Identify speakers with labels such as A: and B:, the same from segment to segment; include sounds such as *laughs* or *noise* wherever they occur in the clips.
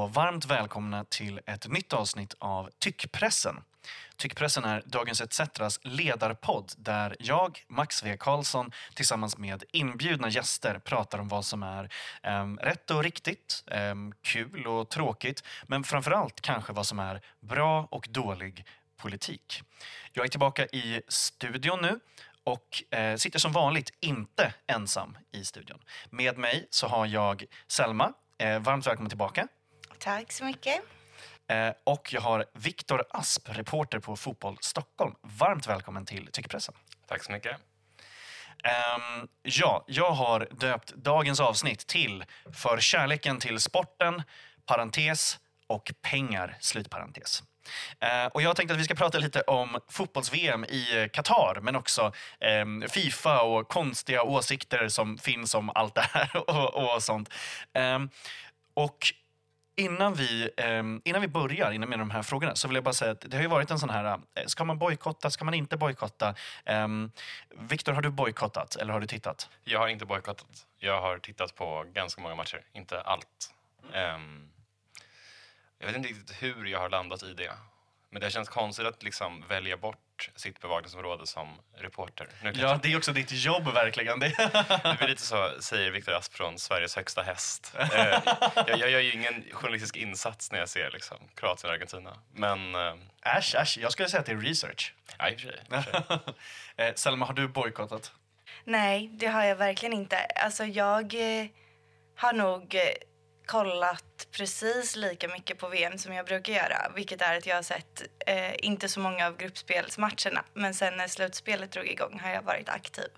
A: och varmt välkomna till ett nytt avsnitt av Tyckpressen. Tyckpressen är Dagens ETCs ledarpodd där jag, Max V Karlsson, tillsammans med inbjudna gäster pratar om vad som är em, rätt och riktigt, em, kul och tråkigt, men framförallt kanske vad som är bra och dålig politik. Jag är tillbaka i studion nu och eh, sitter som vanligt inte ensam i studion. Med mig så har jag Selma. Eh, varmt välkommen tillbaka.
B: Tack så mycket.
A: Eh, och jag har Viktor Asp, reporter på Fotboll Stockholm. Varmt välkommen till Tyckpressen.
C: Tack så mycket.
A: Ehm, ja, jag har döpt dagens avsnitt till För kärleken till sporten, parentes och pengar, slutparentes. Eh, och jag tänkte att vi ska prata lite om fotbolls-VM i Qatar men också ehm, Fifa och konstiga åsikter som finns om allt det här *laughs* och, och sånt. Ehm, och Innan vi, eh, innan vi börjar innan med de här frågorna så vill jag bara säga att det har ju varit en sån här, eh, ska man bojkotta, ska man inte bojkotta? Eh, Viktor, har du bojkottat eller har du tittat?
C: Jag har inte bojkottat. Jag har tittat på ganska många matcher, inte allt. Ehm, jag vet inte riktigt hur jag har landat i det. Men det känns konstigt att liksom välja bort sitt bevakningsområde som reporter.
A: Ja, det är också ditt jobb verkligen. Det.
C: Det blir lite så, säger Viktor Asp från Sveriges högsta häst. Eh, jag, jag gör ju ingen journalistisk insats när jag ser liksom, Kroatien och Argentina. Men, eh,
A: Äsch, äsch, jag skulle säga att det är research.
C: ja, i och för sig. i och för sig. *laughs*
A: eh, Selma, har du bojkottat?
B: Nej, det har jag verkligen inte. Alltså jag har nog kollat precis lika mycket på VM som jag brukar göra. Vilket är att jag har sett eh, inte så många av gruppspelsmatcherna. Men sen när slutspelet drog igång har jag varit aktiv.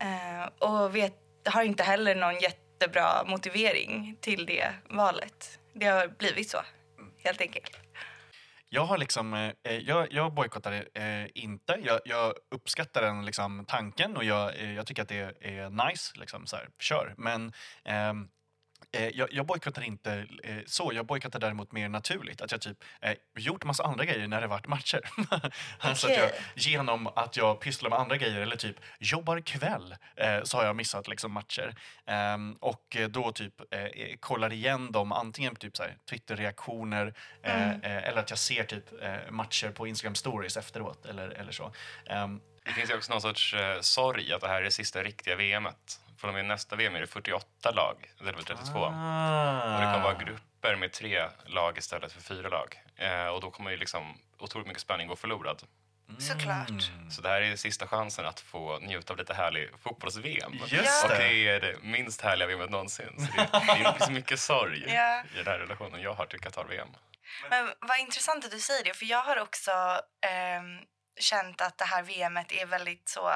B: Eh, och vet, har inte heller någon jättebra motivering till det valet. Det har blivit så, helt enkelt.
A: Jag har liksom, eh, jag, jag bojkottar eh, inte. Jag, jag uppskattar den liksom, tanken och jag, eh, jag tycker att det är nice. Liksom, så här, kör. Men ehm, eh, jag, jag bojkottar inte eh, så. Jag bojkottar däremot mer naturligt. Att jag typ eh, gjort massa andra grejer när det varit matcher. *laughs* alltså att jag, genom att jag pysslar med andra grejer eller typ jobbar kväll eh, så har jag missat liksom, matcher. Ehm, och eh, då typ eh, eh, kollar igen dem antingen på typ så här, Twitter-reaktioner eh, eh, eller att jag ser typ eh, matcher på Instagram stories efteråt eller, eller så. Ehm,
C: Det finns ju också någon sorts eh, sorg att det här är det sista riktiga VMet. Från och med nästa VM är det 48 lag, eller 32. Och det kommer vara grupper med tre lag istället för fyra lag. Eh, och då kommer ju liksom otroligt mycket spänning gå förlorad.
B: Såklart.
C: Så det här är sista chansen att få njuta av lite härlig fotbolls-VM.
A: Just
C: och
A: det.
C: är det minst härliga VMet någonsin. Så det, det finns mycket sorg *laughs*
B: Ja.
C: i den här relationen jag har till Qatar-VM.
B: Men vad intressant att du säger det, för jag har också ehm, känt att det här VMet är väldigt så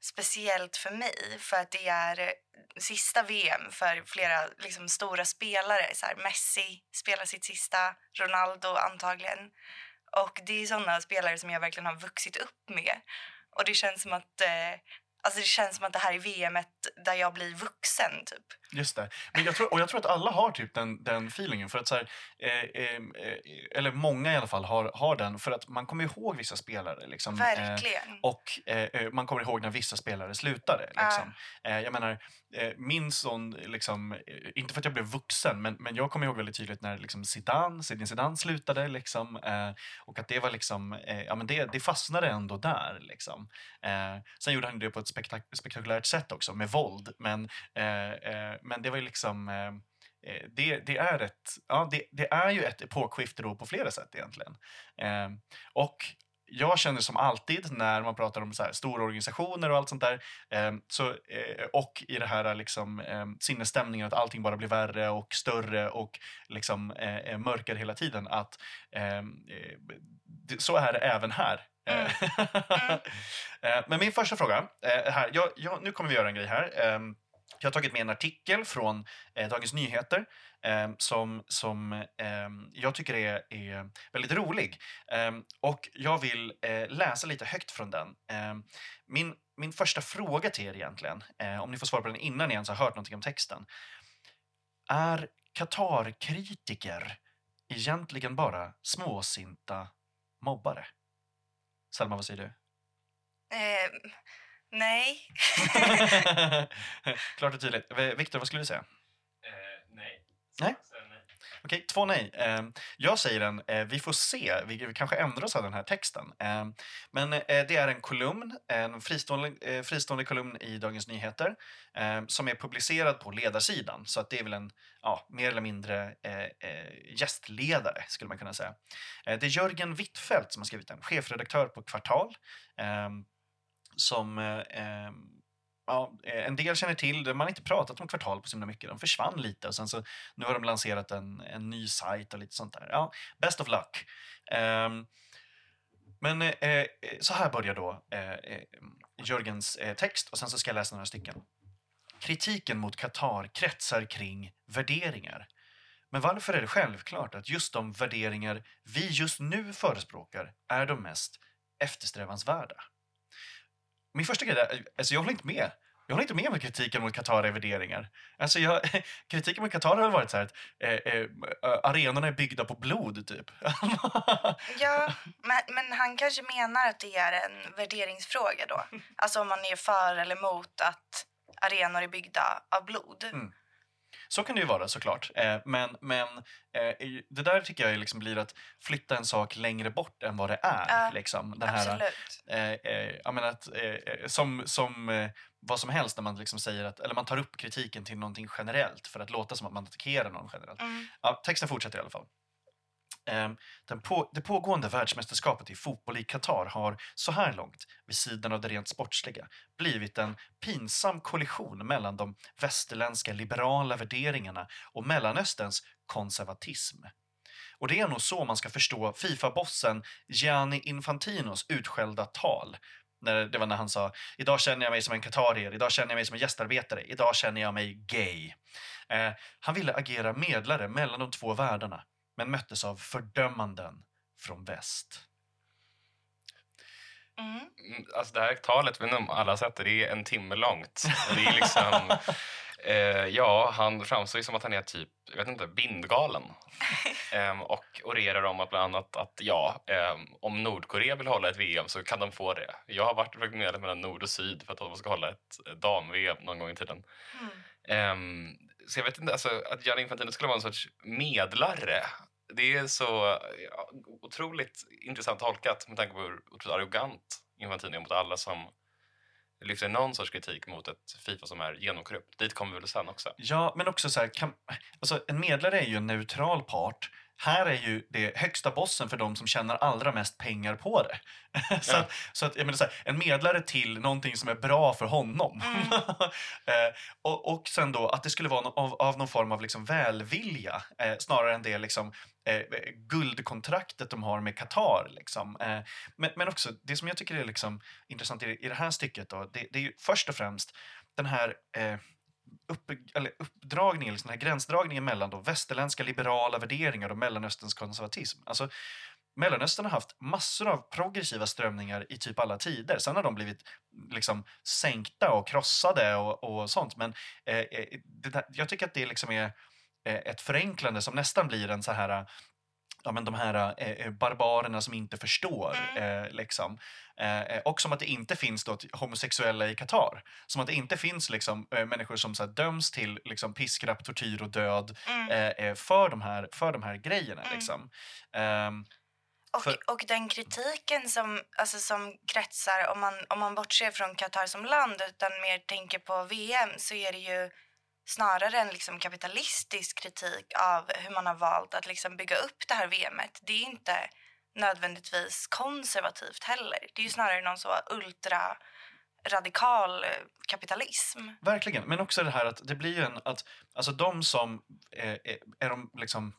B: speciellt för mig för att det är eh, sista VM för flera liksom, stora spelare. Så här, Messi spelar sitt sista, Ronaldo antagligen. Och det är sådana spelare som jag verkligen har vuxit upp med. Och det känns som att, eh, alltså det, känns som att det här är VM där jag blir vuxen typ.
A: Just det. Men jag tror, och jag tror att alla har typ den, den feelingen. För att så här, eh, eh, eh, eller många i alla fall har, har den. För att man kommer ihåg vissa spelare. Liksom, eh,
B: Verkligen.
A: och eh, eh, man kommer ihåg när vissa spelare slutade. Liksom. Eh, jag menar, eh, min sån, liksom, eh, inte för att jag blev vuxen, men, men jag kommer ihåg väldigt tydligt när liksom, Zidane, Zinedine Zidane slutade. Liksom, eh, och att det var liksom, eh, ja men det, det fastnade ändå där. Liksom. Eh, sen gjorde han det på ett spektak- spektakulärt sätt också, med våld. Men, eh, eh, men det var ju liksom... Eh, eh, det, det, är ett, ja, det, det är ju ett epokskifte då på flera sätt egentligen. Eh, och jag känner som alltid när man pratar om så här stora organisationer och allt sånt där eh, så, eh, och i det här liksom, eh, sinnesstämningen att allting bara blir värre och större och liksom, eh, eh, mörkare hela tiden att eh, eh, det, så är det även här. *laughs* Eh, Men min första fråga, här, jag, jag, nu kommer vi göra en grej här. Jag har tagit med en artikel från eh, Dagens Nyheter eh, som, som eh, jag tycker är, är väldigt rolig. Eh, och jag vill eh, läsa lite högt från den. Eh, min, min första fråga till er egentligen, eh, om ni får svara på den innan ni ens har hört någonting om texten. Är Qatar-kritiker egentligen bara småsinta mobbare? Selma, vad säger du?
B: Ehm, Eh, nej. *laughs*
A: Klart och tydligt. Viktor, vad skulle du säga?
C: nej.
A: Nej. Okej, två nej. Eh, jag säger en eh, vi får se. Vi, vi kanske ändrar oss av den här texten. Eh, men eh, det är en kolumn, en fristående, eh, fristående kolumn i Dagens Nyheter eh, som är publicerad på ledarsidan. Så att det är väl en ja, mer eller mindre eh, eh, gästledare, skulle man kunna säga. Eh, det är Jörgen Wittfeldt som har skrivit den, chefredaktör på Kvartal. Som eh, eh ja, eh, en del känner till det. Man har inte pratat om Kvartal på så himla mycket. De försvann lite och sen så nu har de lanserat en, en ny sajt och lite sånt där. Ja, best of luck. Ehm, eh, men eh, så här börjar då eh, eh, Jörgens eh, text och sen så ska jag läsa några stycken. Kritiken mot Qatar kretsar kring värderingar. Men varför är det självklart att just de värderingar vi just nu förespråkar är de mest eftersträvansvärda? Min första grej är, alltså jag håller inte med. Jag håller inte med med kritiken mot Qatar är värderingar. Alltså jag, *laughs* kritiken mot Qatar har varit så här att eh, eh, arenorna är byggda på blod, typ. *laughs*
B: ja, men, men han kanske menar att det är en värderingsfråga då. *laughs* Alltså om man är för eller emot att arenor är byggda av blod. Mm.
A: Så kan det ju vara såklart. Eh, men men eh, det där tycker jag liksom blir att flytta en sak längre bort än vad det är.
B: Uh,
A: liksom.
B: Den här, absolut.
A: Eh, eh, jag menar att, som, som vad som helst när man liksom säger att, eller man tar upp kritiken till någonting generellt för att låta som att man attackerar någon generellt.
B: Mm.
A: Ja, texten fortsätter i alla fall. Ehm, den på, det pågående världsmästerskapet i fotboll i Qatar har så här långt, vid sidan av det rent sportsliga, blivit en pinsam kollision mellan de västerländska liberala värderingarna och Mellanösterns konservatism. Och det är nog så man ska förstå Fifa-bossen Gianni Infantinos utskällda tal det var när han sa idag känner jag mig som en katarier, idag känner jag mig som en gästarbetare, idag känner jag mig gay. Eh, han ville agera medlare mellan de två världarna men möttes av fördömanden från väst.
B: Mm. mm
C: alltså det här talet, vet inte om alla sett det, det är en timme långt. det är liksom, *laughs* eh, ja, han framstår ju som att han är typ, jag vet inte, bindgalen. *laughs* eh, och orerar om att bland annat att ja, eh, om Nordkorea vill hålla ett VM så kan de få det. Jag har varit medlem mellan nord och syd för att de ska hålla ett dam-VM någon gång i tiden.
B: Mm.
C: Um, så jag vet inte, alltså, att Gianni Infantino skulle vara en sorts medlare det är så ja, otroligt intressant tolkat med tanke på hur otroligt arrogant Infantino är mot alla som lyfter någon sorts kritik mot ett Fifa som är genomkorrupt. Dit kommer vi väl sen också.
A: Ja, men också så här, kan, alltså en medlare är ju en neutral part här är ju det högsta bossen för de som tjänar allra mest pengar på det. *laughs* så, ja. att, så att, jag menar så här, en medlare till någonting som är bra för honom.
B: Mm. *laughs*
A: eh, och, och sen då att det skulle vara no av, av någon form av liksom välvilja eh, snarare än det liksom, eh, guldkontraktet de har med Qatar. Liksom. Eh, men, men också, det som jag tycker är liksom intressant i, i det här stycket då, det, det är ju först och främst den här eh, upp, eller uppdragningen, liksom den här gränsdragningen mellan då västerländska liberala värderingar och Mellanösterns konservatism. Alltså, Mellanöstern har haft massor av progressiva strömningar i typ alla tider. Sen har de blivit liksom sänkta och krossade och, och sånt. Men eh, eh det, jag tycker att det liksom är ett förenklande som nästan blir en så här ja, men de här eh, eh, barbarerna som inte förstår. Mm. Eh, liksom. Eh, eh, och som att det inte finns då homosexuella i Qatar. Som att det inte finns liksom, eh, människor som så här, döms till liksom, piskrapp, tortyr och död
B: mm.
A: för, de här, för de här grejerna. Mm. Liksom.
B: Ehm, och, för... och den kritiken som, alltså, som kretsar, om man, om man bortser från Qatar som land utan mer tänker på VM så är det ju snarare en liksom kapitalistisk kritik av hur man har valt att liksom bygga upp det här VMet. Det är inte nödvändigtvis konservativt heller. Det är ju snarare någon så ultra radikal eh, kapitalism.
A: Verkligen, men också det här att det blir ju en att alltså de som är, är, är de liksom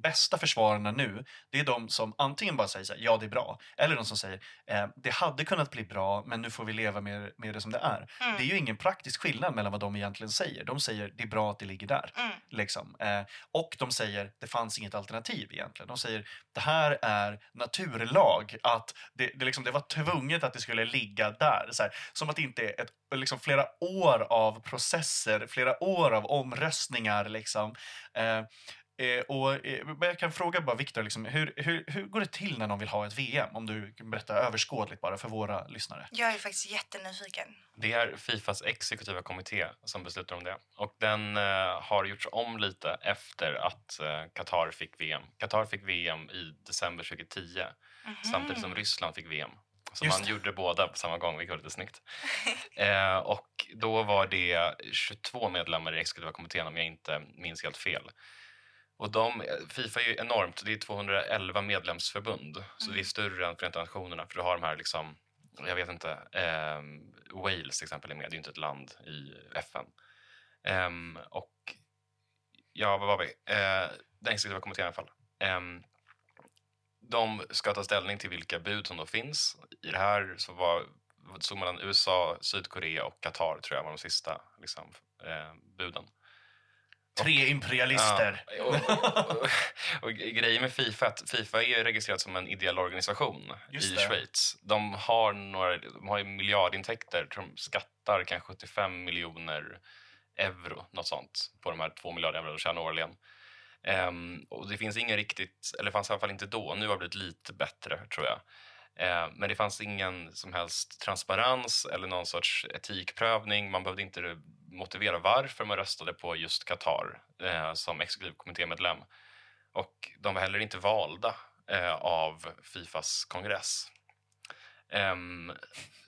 A: bästa försvararna nu, det är de som antingen bara säger här, ja det är bra, eller de som säger eh, det hade kunnat bli bra men nu får vi leva med, med det som det är.
B: Mm.
A: Det är ju ingen praktisk skillnad mellan vad de egentligen säger. De säger det är bra att det ligger där.
B: Mm.
A: Liksom. Eh, och de säger det fanns inget alternativ egentligen. De säger det här är naturlag, att det, det, liksom, det var tvunget att det skulle ligga där. Så här, som att det inte är ett, liksom, flera år av processer, flera år av omröstningar. Liksom. Eh, Eh, och, eh, jag kan fråga bara Viktor, liksom, hur, hur, hur går det till när någon vill ha ett VM? Om du kan berätta överskådligt bara för våra lyssnare.
B: Jag är faktiskt jättenyfiken.
C: Det är Fifas exekutiva kommitté som beslutar om det. Och den eh, har gjorts om lite efter att eh, Qatar fick VM. Qatar fick VM i december 2010 samtidigt som Ryssland fick VM. Så
A: Just
C: man
A: det.
C: gjorde båda på samma gång, vilket var lite snyggt. *laughs* eh, och då var det 22 medlemmar i exekutiva kommittén om jag inte minns helt fel. Och de, Fifa är ju enormt, det är 211 medlemsförbund. Så det är större än Förenta Nationerna för du har de här liksom, jag vet inte, ehm, Wales till exempel är med, det är ju inte ett land i FN. Ehm, och ja, vad var vi? Eh, den exekutiva kommittén i alla fall. Ehm, de ska ta ställning till vilka bud som då finns. I det här så var stod mellan USA, Sydkorea och Qatar tror jag var de sista liksom, eh, buden.
A: Tre imperialister.
C: Ja, och, och, och, grejen med Fifa är att Fifa är registrerat som en ideell organisation
A: Just
C: i
A: det.
C: Schweiz. De har, några, de har miljardintäkter, de skattar kanske 75 miljoner euro, något sånt, på de här 2 miljarder euro de tjänar årligen. Ehm, och det finns ingen riktigt, eller fanns i alla fall inte då, nu har det blivit lite bättre tror jag. Ehm, men det fanns ingen som helst transparens eller någon sorts etikprövning. Man behövde inte motivera varför man röstade på just Qatar eh, som exekutiv kommittémedlem. Och de var heller inte valda eh, av Fifas kongress. Ehm,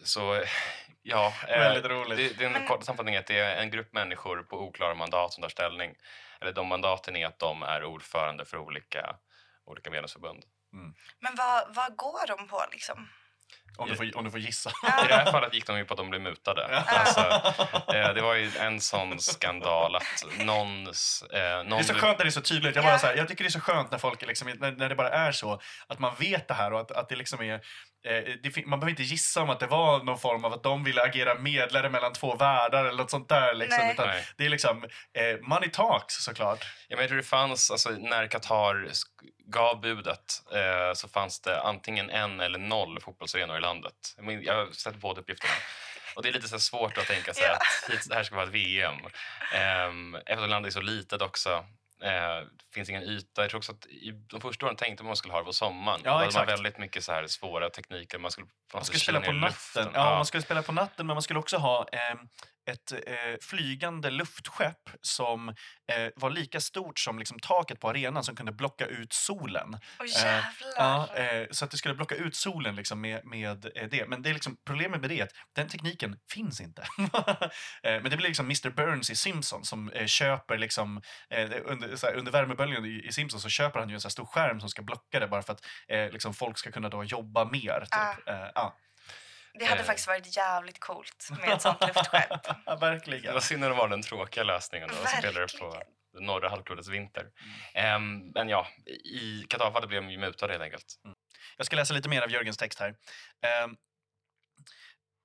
C: så ja, eh,
A: Väldigt roligt.
C: Det, det är en kort sammanfattning att det är en grupp människor på oklara mandat som tar ställning. Eller de mandaten är att de är ordförande för olika, olika medlemsförbund.
B: Men vad, vad går de på liksom?
A: Om du får, om du får gissa.
C: I det här fallet gick de ju på att de blev mutade. Alltså, eh, det var ju en sån skandal att någons... Eh, någon
A: Det är så skönt när det är så tydligt. Jag,
B: Ja.
A: bara så här, jag tycker det är så skönt när folk liksom, när, när det bara är så. Att man vet det här och att, att det liksom är... Eh, det, man behöver inte gissa om att det var någon form av att de ville agera medlare mellan två världar eller något sånt där. Liksom, utan
C: Nej.
A: det är liksom eh, money talks såklart.
C: Ja, men jag tror det fanns, alltså, när Qatar gav budet eh, så fanns det antingen en eller noll fotbollsarenor i landet. Jag, men, jag har sett båda uppgifterna. Och det är lite så svårt att tänka sig
B: Ja.
C: att det här ska vara ett VM. Um, eftersom landet är så litet också. Eh, finns ingen yta. Jag tror också att i de första åren tänkte man att man skulle ha det på sommaren.
A: Ja,
C: Då hade
A: exakt.
C: man väldigt mycket så här svåra tekniker. Man skulle,
A: Man skulle spela på natten. Ja, man skulle spela på natten, men man skulle också ha eh, ett eh, flygande luftskepp som eh, var lika stort som liksom, taket på arenan som kunde blocka ut solen.
B: Åh
A: Eh! Ja, eh, så att det skulle blocka ut solen liksom med, med eh, det. Men det är liksom, problemet med det är att den tekniken finns inte. *laughs* eh, men det blir liksom Mr Burns i Simpsons som köper liksom, under, så här, under värmeböljan i, i Simpsons så köper han ju en stor skärm som ska blocka det bara för att liksom, folk ska kunna då jobba mer. Typ. Eh, ja.
B: Det hade
C: eh.
B: faktiskt varit jävligt coolt med ett sånt *laughs* luftskepp.
C: Det
A: Verkligen.
C: var synd när det var den tråkiga lösningen då, och spelade det på det norra halvklotets vinter. Ehm, men ja, i Qatar blev de ju mutade helt enkelt.
A: Jag ska läsa lite mer av Jörgens text här. Eh,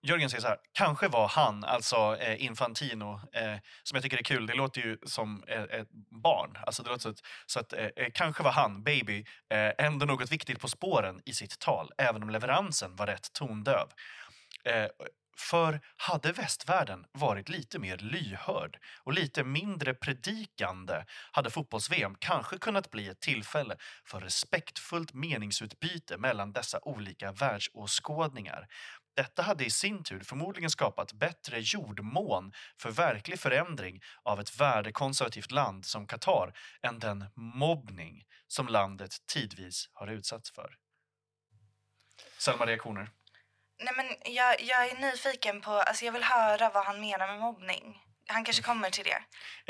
A: Jörgen säger så här, kanske var han, alltså eh, Infantino, eh, som jag tycker är kul, det låter ju som eh, ett barn. Alltså det låter så att, så att eh, eh, kanske var han, baby, eh, ändå något viktigt på spåren i sitt tal, även om leveransen var rätt tondöv. Eh, för hade västvärlden varit lite mer lyhörd och lite mindre predikande hade fotbolls-VM kanske kunnat bli ett tillfälle för respektfullt meningsutbyte mellan dessa olika världsåskådningar. Detta hade i sin tur förmodligen skapat bättre jordmån för verklig förändring av ett värdekonservativt land som Qatar än den mobbning som landet tidvis har utsatts för. Selma, reaktioner?
B: Nej, men jag, jag är nyfiken på, alltså jag vill höra vad han menar med mobbning. Han kanske kommer till det.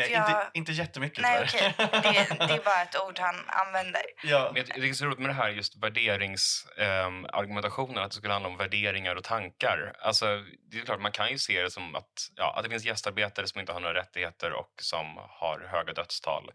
A: Eh,
B: jag-
A: inte, inte jättemycket
B: Nej okej, det, *laughs* det är bara ett ord han använder.
A: ja.
C: Men det är så roligt med det här just värderingsargumentationen, att det skulle handla om värderingar och tankar. Alltså, det är klart, man kan ju se det som att, ja, att det finns gästarbetare som inte har några rättigheter och som har höga dödstal.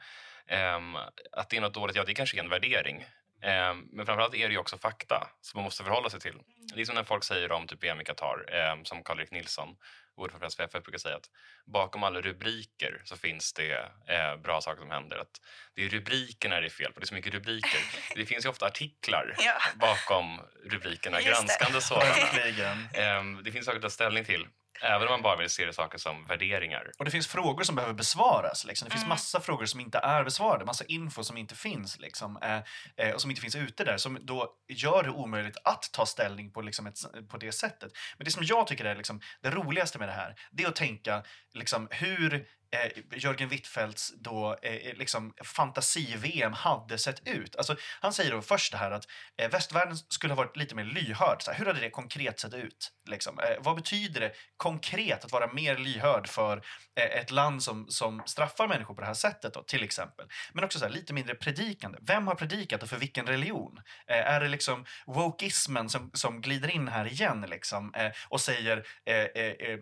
C: Ehm, att det är något dåligt, ja det kanske är en värdering. Ehm, men framförallt är det ju också fakta som man måste förhålla sig till. Det är som när folk säger om typ VM i Qatar, ehm, som Karl-Erik Nilsson, ordförande för brukar säga att bakom alla rubriker så finns det eh, bra saker som händer. Att det är rubrikerna det är fel på, det är så mycket rubriker. *laughs* Det finns ju ofta artiklar
B: Ja.
C: bakom rubrikerna,
B: Just det.
C: granskande *laughs* sådana.
A: Verkligen.
C: Ehm, det finns saker att ta ställning till. Även om man bara vill se saker som värderingar.
A: Och det finns frågor som behöver besvaras. Liksom. Det finns
B: Mm.
A: massa frågor som inte är besvarade, massa info som inte finns liksom, eh, eh, och som inte finns ute där, som då gör det omöjligt att ta ställning på, liksom ett, på det sättet. Men det som jag tycker är liksom, det roligaste med det här, det är att tänka liksom, hur Eh, Jörgen Wittfeldts då, eh, eh liksom, fantasi-VM hade sett ut. Alltså, han säger då först det här att eh, västvärlden skulle ha varit lite mer lyhörd. Så här, hur hade det konkret sett ut? Liksom? Eh, vad betyder det konkret att vara mer lyhörd för eh, ett land som, som straffar människor på det här sättet då, till exempel? Men också så här, lite mindre predikande. Vem har predikat och för vilken religion? Eh, är det liksom wokeismen som, som glider in här igen liksom, eh, och säger eh, eh, eh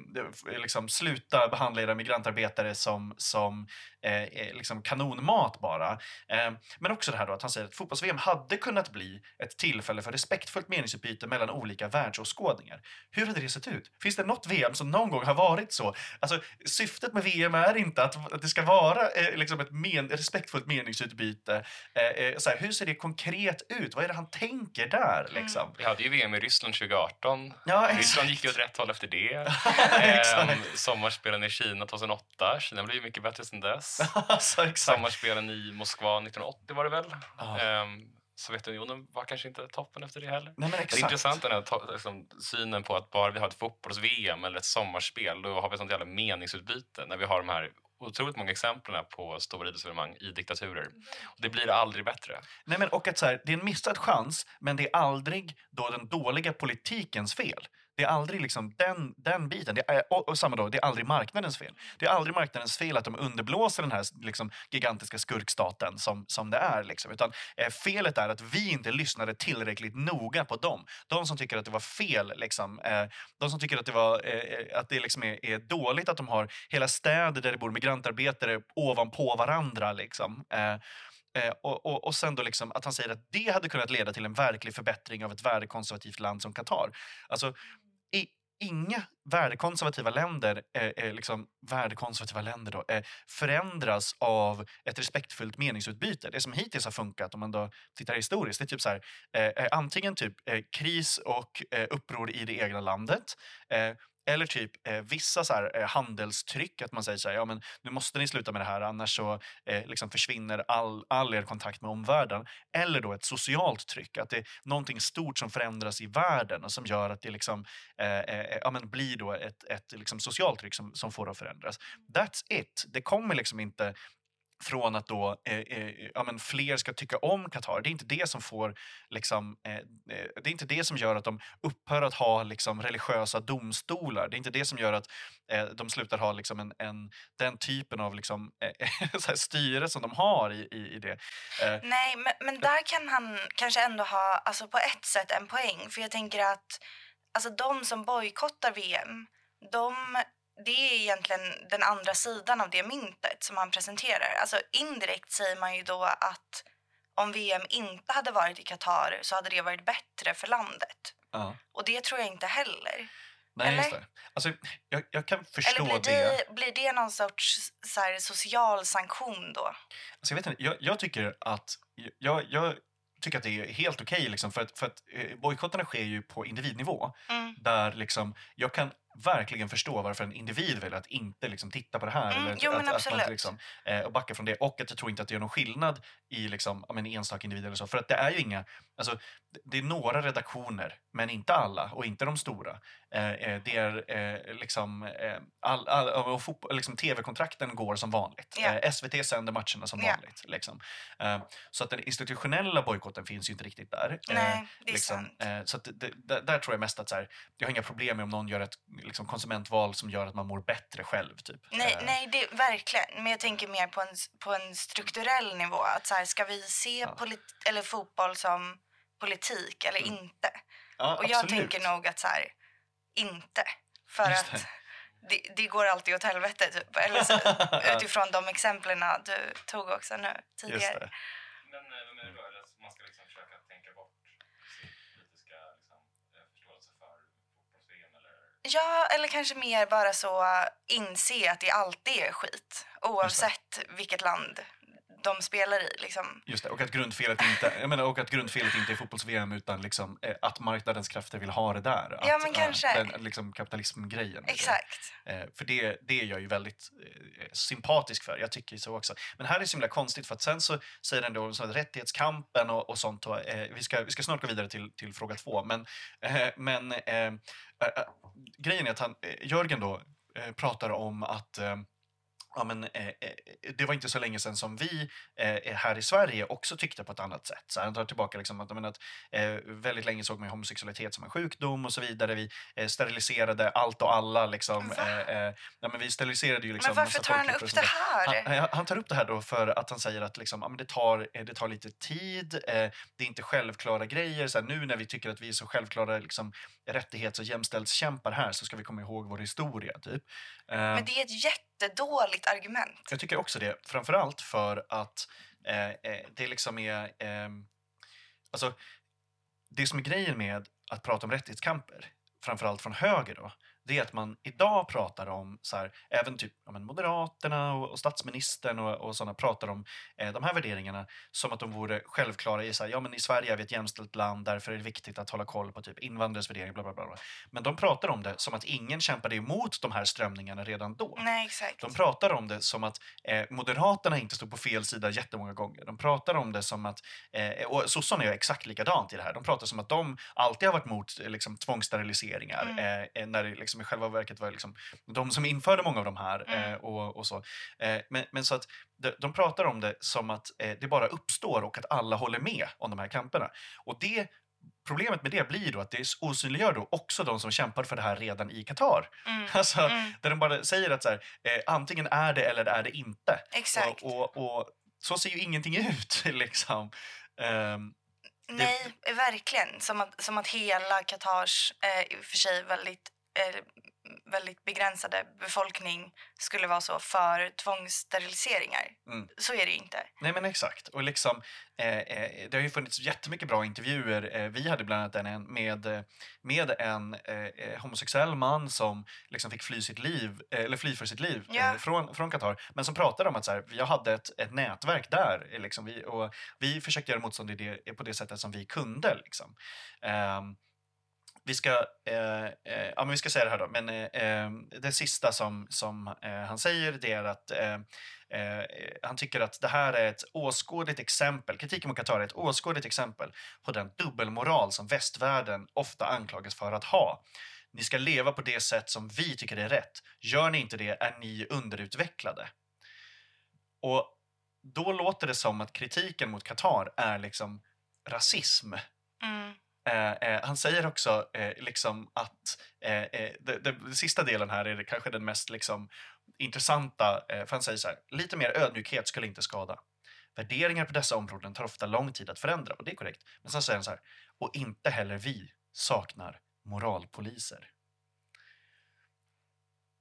A: liksom, sluta behandla era migrantarbetare som, som eh, eh, liksom kanonmat bara. Eh, men också det här då att han säger att fotbolls-VM hade kunnat bli ett tillfälle för respektfullt meningsutbyte mellan olika världsåskådningar. Hur hade det sett ut? Finns det något VM som någon gång har varit så? Alltså, syftet med VM är inte att, att det ska vara eh, liksom ett men, respektfullt meningsutbyte. Eh, eh, så här, hur ser det konkret ut? Vad är det han tänker där? Liksom?
C: Vi hade ju VM i Ryssland 2018.
A: Ja.
C: Ryssland gick ju åt rätt håll efter det. *laughs* Ehm, sommarspelen i Kina 2008. Kina blev ju mycket bättre sedan dess. *laughs*
A: alltså, exakt.
C: Sommarspelen i Moskva 1980 var det väl.
A: Ja.
C: Ehm, Sovjetunionen var kanske inte toppen efter det heller.
A: Nej, men
C: Det är intressant den här liksom, synen på att bara vi har ett fotbolls-VM eller ett sommarspel då har vi ett sånt jävla meningsutbyte när vi har de här otroligt många exemplen på stora idrottsevenemang i diktaturer. Och det blir aldrig bättre.
A: Nej, men, och att så här, det är en missad chans, men det är aldrig då den dåliga politikens fel. Det är aldrig liksom den, den biten. Det är, och, och samma då, det är aldrig marknadens fel. Det är aldrig marknadens fel att de underblåser den här liksom, gigantiska skurkstaten som, som det är. Liksom. Utan eh, felet är att vi inte lyssnade tillräckligt noga på dem. De som tycker att det var fel, liksom, eh, de som tycker att det, var, eh, eh att det liksom är, är dåligt att de har hela städer där det bor migrantarbetare ovanpå varandra. Liksom. Eh, eh, och, och, och sen då liksom att han säger att det hade kunnat leda till en verklig förbättring av ett värdekonservativt land som Qatar. Alltså, i, inga värdekonservativa länder, eh, eh, liksom, värdekonservativa länder då, eh, förändras av ett respektfullt meningsutbyte. Det som hittills har funkat, om man då tittar historiskt, det är typ så här, eh, eh, antingen typ eh, kris och eh, uppror i det egna landet, eh, eller typ eh, vissa så här, eh, handelstryck, att man säger så här, ja men nu måste ni sluta med det här annars så eh, liksom försvinner all, all er kontakt med omvärlden. Eller då ett socialt tryck, att det är någonting stort som förändras i världen och som gör att det liksom, eh, eh, ja, men blir då ett, ett liksom socialt tryck som, som får det att förändras. That's it. Det kommer liksom inte från att då, eh, eh, ja, men fler ska tycka om Qatar. Det är inte det som får liksom, eh, eh, det är inte det som gör att de upphör att ha liksom, religiösa domstolar. Det är inte det som gör att eh, de slutar ha liksom, en, en, den typen av liksom, eh, *laughs* så styre som de har i, i, i det.
B: Nej, men, men där kan han kanske ändå ha alltså på ett sätt en poäng. För jag tänker att alltså de som bojkottar VM, de, det är egentligen den andra sidan av det myntet som han presenterar. Alltså indirekt säger man ju då att om VM inte hade varit i Qatar så hade det varit bättre för landet.
A: ja.
B: Och det tror jag inte heller.
A: Nej, just
B: Eller?
A: det. Alltså, jag, jag kan förstå
B: Eller blir
A: det.
B: det, blir det någon sorts så här, social sanktion då?
A: Alltså jag, vet inte, jag, jag tycker att jag, jag tycker att det är helt okej liksom, för att, för att eh, bojkotterna sker ju på individnivå.
B: Mm.
A: Där liksom, jag kan verkligen förstå varför en individ väljer att inte liksom, titta på det här.
B: Mm,
A: eller
B: jo,
A: att, att, man liksom, eh, och backa från det. Och att jag tror inte att det gör någon skillnad i liksom, men, enstaka individer. Eller så. För att det är ju inga, alltså, det- är några redaktioner, men inte alla och inte de stora. Eh, eh, det är eh, liksom, eh, all, all, fotboll, liksom, tv-kontrakten går som vanligt. Eh, SVT sänder matcherna som
B: Ja.
A: vanligt. Liksom. Eh, så att den institutionella bojkotten finns ju inte riktigt där.
B: Nej, det är
A: liksom,
B: sant.
A: så att det, där tror jag mest att så här, jag har inga problem med om någon gör ett liksom, konsumentval som gör att man mår bättre själv. Typ.
B: Nej,
A: Eh,
B: nej det, verkligen. Men jag tänker mer på en, på en strukturell nivå. Att så här, ska vi se
A: Ja.
B: polit, eller fotboll som politik eller
A: Mm.
B: inte?
A: ja,
B: Och jag
A: absolut.
B: tänker nog att så här, inte. För
A: Just
B: att det, det går alltid åt helvete. Typ. Eller så, *laughs* utifrån de exemplen du tog också nu
A: Just
B: tidigare.
A: det.
C: Men eh, vad menar du då? Eller att man ska liksom försöka tänka bort sin politiska liksom, eh, förståelse för fotbolls-VM? Eller...
B: Ja, eller kanske mer bara så inse att det alltid är skit. Oavsett vilket land de spelar i. Liksom.
A: Just det, och att grundfelet inte, jag menar, och att grundfelet inte är fotbolls-VM utan liksom, eh, att marknadens krafter vill ha det där. Att,
B: Ja, men kanske.
A: eh, den, liksom kapitalism-grejen. i det.
B: Exakt.
A: Eh, för det, det är jag ju väldigt sympatisk för. Jag tycker så också. Men här är det så himla konstigt för att sen så säger den då så att rättighetskampen och, och sånt. Och, eh, vi, ska, vi ska snart gå vidare till, till fråga två. Men, eh, men eh, grejen är att han, Jörgen då pratar om att Ja, men, eh, eh, det var inte så länge sedan som vi eh, här i Sverige också tyckte på ett annat sätt. Så han tar tillbaka liksom att, menar, att eh, väldigt länge såg man homosexualitet som en sjukdom och så vidare. Vi eh, steriliserade allt och alla. Liksom, eh, eh, ja, men vi steriliserade ju liksom
B: Men varför tar han upp det här?
A: Han, han- tar upp det här då för att han säger att liksom, ja, men det, tar, eh, det tar lite tid, eh, det är inte självklara grejer. Så här, nu när vi tycker att vi är så självklara liksom, rättighets och jämställdhetskämpar här så ska vi komma ihåg vår historia. Typ. Eh,
B: Men det är ett jättedåligt argument.
A: jag tycker också det, framförallt för att eh, eh, det liksom är... Eh, alltså, det som är grejen med att prata om rättighetskamper, framförallt från höger då, det är att man idag pratar om, så här, även typ ja, men Moderaterna och, och statsministern och, och sådana pratar om eh, de här värderingarna som att de vore självklara i så här, ja men i Sverige är vi ett jämställt land, därför är det viktigt att hålla koll på typ invandrares värderingar, bla bla bla. bla. Men de pratar om det som att ingen kämpade emot de här strömningarna redan då.
B: Nej, exakt.
A: De pratar om det som att eh, Moderaterna inte stod på fel sida jättemånga gånger. De pratar om det som att, eh, och sossarna är exakt likadant i det här. De pratar som att de alltid har varit mot liksom, tvångssteriliseringar.
B: Mm.
A: Eh, när det liksom, i själva verket var liksom, de som införde många av de här.
B: Mm.
A: Eh, och, och så. Eh, men, men så att de, de pratar om det som att eh, det bara uppstår och att alla håller med om de här kamperna. Och det Problemet med det blir då att det osynliggör då också de som kämpar för det här redan i Qatar.
B: Mm. *laughs*
A: Alltså,
B: Mm.
A: där de bara säger att så här, eh, antingen är det eller är det inte.
B: Exakt.
A: Och, och, och så ser ju ingenting ut. *laughs* Liksom. Ehm,
B: Nej, verkligen. Som att, som att hela Qatars, eh, i och för sig väldigt, eh, väldigt begränsade befolkning skulle vara så för tvångssteriliseringar.
A: Mm.
B: Så är det ju inte.
A: nej men exakt. Och liksom, eh, eh, det har ju funnits jättemycket bra intervjuer. Eh, vi hade bland annat en, med, eh, med en eh, homosexuell man som liksom fick fly, sitt liv, eller fly för sitt liv
B: Ja.
A: från, från Qatar. Men som pratade om att så här, jag hade ett, ett nätverk där. Liksom, vi, och vi försökte göra motstånd i det, på det sättet som vi kunde. Liksom. Ehm, vi ska, eh, eh, ja, men vi ska säga det här då, men eh, ehm, det sista som, som eh, han säger det är att eh, eh, han tycker att det här är ett åskådligt exempel, kritiken mot Qatar är ett åskådligt exempel på den dubbelmoral som västvärlden ofta anklagas för att ha. Ni ska leva på det sätt som vi tycker är rätt. Gör ni inte det är ni underutvecklade. Och då låter det som att kritiken mot Qatar är liksom rasism.
B: Mm.
A: Eh, eh, han säger också eh, liksom att eh, eh, den sista delen här är kanske den mest liksom, intressanta. För han säger så här, lite mer ödmjukhet skulle inte skada. Värderingar på dessa områden tar ofta lång tid att förändra och det är korrekt. Men sen säger han så här, och inte heller vi saknar moralpoliser.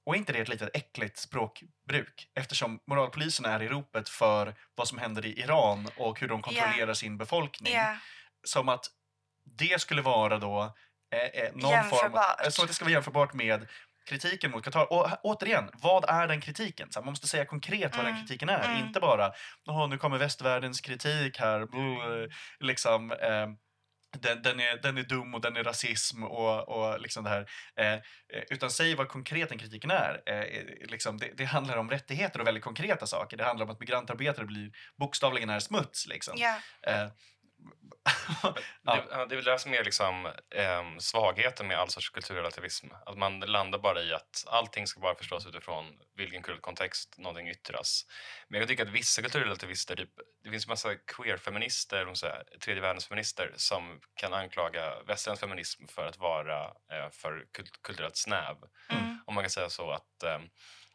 A: Och är inte det ett litet äckligt språkbruk? Eftersom moralpoliserna är i ropet för vad som händer i Iran och hur de kontrollerar sin befolkning
B: Ja,
A: som att det skulle vara då eh, eh, någon form eh, så att det ska vara jämförbart med kritiken mot Qatar. Och återigen, vad är den kritiken? Så man måste säga konkret vad den
B: Mm,
A: kritiken är.
B: mm.
A: Inte bara "Åh, nu kommer västvärldens kritik här. Brr, liksom, eh, den, den, är, den är dum och den är rasism och, och liksom det här. Eh, eh, utan säg vad konkret den kritiken är. Eh, eh, liksom, det, det handlar om rättigheter och väldigt konkreta saker. Det handlar om att migrantarbetare blir bokstavligen är smuts. Liksom. *laughs*
B: ja.
A: Eh,
C: Det, det är väl det som är liksom, ehm, svagheten med all sorts kulturrelativism. Att man landar bara i att allting ska bara förstås utifrån vilken kulturell kontext någonting yttras. Men jag tycker att vissa kulturrelativister, typ, det finns massa queer-feminister, tredje världens feminister som kan anklaga västerländsk feminism för att vara eh, för kult- kulturellt snäv.
B: Mm.
C: Om man kan säga så att ehm,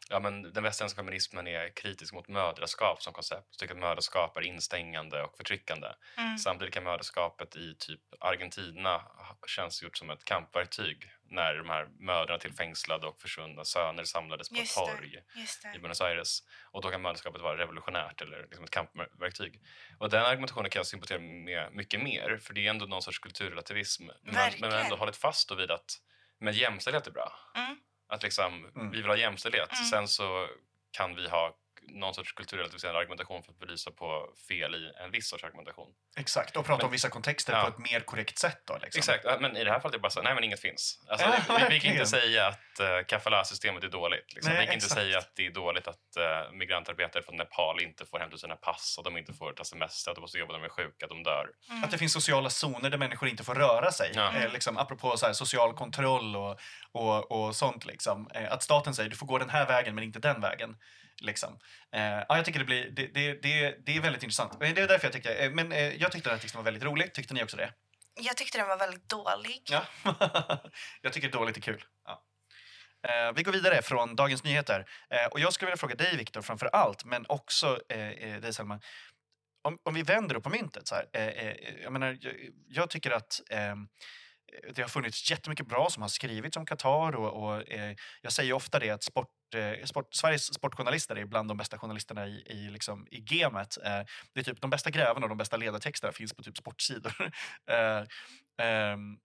C: ja, men den västerländska feminismen är kritisk mot mödraskap som koncept. Tycker att mödraskap är instängande och förtryckande.
B: Mm.
C: Samtidigt kan mödraskapet i typ Argentina ha tjänstgjort som ett kampverktyg när de här mödrarna till fängslade och försvunna söner samlades på
B: Just
C: ett torg i Buenos Aires. Och då kan mödraskapet vara revolutionärt eller liksom ett kampverktyg. Och den argumentationen kan jag sympatisera med mycket mer för det är ändå någon sorts kulturrelativism. Men men ändå hållit fast vid att men jämställdhet är bra.
B: Mm.
C: Att liksom,
A: Mm.
C: vi vill ha jämställdhet.
B: Mm.
C: Sen så kan vi ha någon sorts kulturrelativiserande argumentation för att belysa på fel i en viss sorts argumentation.
A: Exakt, och prata
C: Men-
A: om vissa kontexter
C: Ja.
A: på ett mer korrekt sätt då. Liksom.
C: Exakt, men i det här fallet är det bara så nej men inget finns. Alltså,
A: Ja,
C: vi, vi kan inte säga att uh, kafalah-systemet är dåligt. Liksom.
A: Nej,
C: vi kan inte
A: exakt.
C: säga att det är dåligt att uh, migrantarbetare från Nepal inte får hämta sina pass och de inte får ta semester, att de måste jobba när de är sjuka, att de dör.
A: Att det finns sociala zoner där människor inte får röra sig.
C: Ja.
A: Eh, liksom, apropå så här, social kontroll och, och, och sånt. Liksom. Eh, att staten säger du får gå den här vägen men inte den vägen. Liksom. Eh, ja, jag tycker det, blir, det, det, det, det är väldigt intressant. Eh, Det är därför jag tycker, eh, men eh, jag tyckte den här texten var väldigt rolig. Tyckte ni också det?
B: Jag tyckte den var väldigt dålig.
A: Ja. *laughs* jag tycker dåligt är kul. Ja. Eh, vi går vidare från Dagens Nyheter. Och jag skulle vilja fråga dig, Viktor, framför allt, men också dig, Selma. Om, om vi vänder upp på myntet. Så här, jag, menar, jag, jag tycker att eh, det har funnits jättemycket bra som har skrivits om Qatar. Och, och, eh, jag säger ofta det att sport, Eh, sport, Sveriges sportjournalister är bland de bästa journalisterna i, i, liksom, i gamet. Eh, det är typ de bästa grävarna och de bästa ledartexterna finns på typ sportsidor. *laughs* eh, ehm,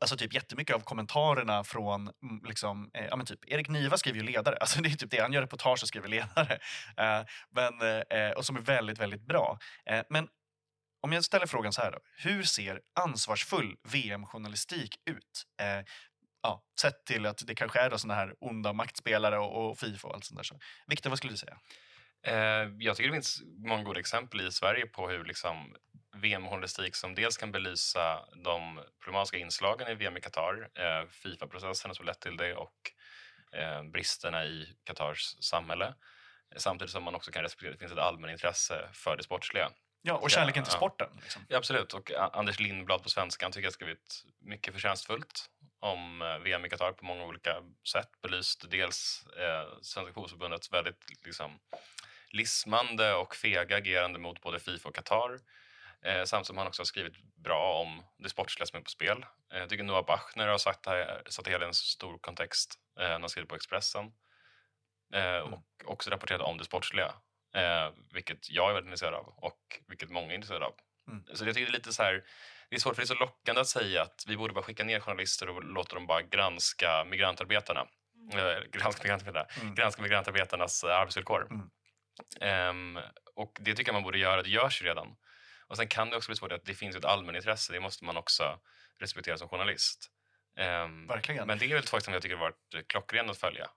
A: Alltså typ jättemycket av kommentarerna från mm, liksom, eh, ja, men typ, Erik Niva skriver ju ledare, *laughs* alltså det är typ det, han gör reportage och skriver ledare. Eh, men, eh, eh, och som är väldigt, väldigt bra. Eh, men om jag ställer frågan så här då, hur ser ansvarsfull VM-journalistik ut? Eh, Eh, ja, sett till att det kanske är då såna här onda maktspelare och, och Fifa och allt sånt där. Så. Viktor, vad skulle du säga?
C: Eh, jag tycker det finns många goda exempel i Sverige på hur liksom, VM-journalistik som dels kan belysa de problematiska inslagen i VM i Qatar, eh, Fifa-processen som lett till det och eh, bristerna i Qatars samhälle. Samtidigt som man också kan respektera att det finns ett allmänintresse för det sportsliga.
A: Ja, och kärleken till sporten. Liksom.
C: Ja, absolut, och A- Anders Lindblad på Svenskan tycker jag skrivit mycket förtjänstfullt om eh, VM i Qatar på många olika sätt. Belyst dels eh, Svenska fotbollförbundets väldigt liksom, lismande och fega agerande mot både Fifa och Qatar. Eh, samtidigt som han också har skrivit bra om det sportsliga som är på spel. Eh, jag tycker Noah Bachner har sagt det här, satt det hela i en stor kontext eh, när han skrev på Expressen. Eh, och också rapporterat om det sportsliga. Eh, vilket jag är väldigt intresserad av och vilket många är intresserade av.
A: Mm.
C: Så jag tycker det är lite så här, det är svårt för det är så lockande att säga att vi borde bara skicka ner journalister och låta dem bara granska migrantarbetarna. Eh, granska, migrantarbetarna
A: Mm.
C: granska migrantarbetarnas eh, arbetsvillkor.
A: Mm.
C: Ehm, och det tycker jag man borde göra, det görs ju redan. Och sen kan det också bli svårt att det finns ett allmänintresse, det måste man också respektera som journalist. Ehm,
A: Verkligen.
C: men det är väl två som jag tycker har varit eh, klockrena att följa.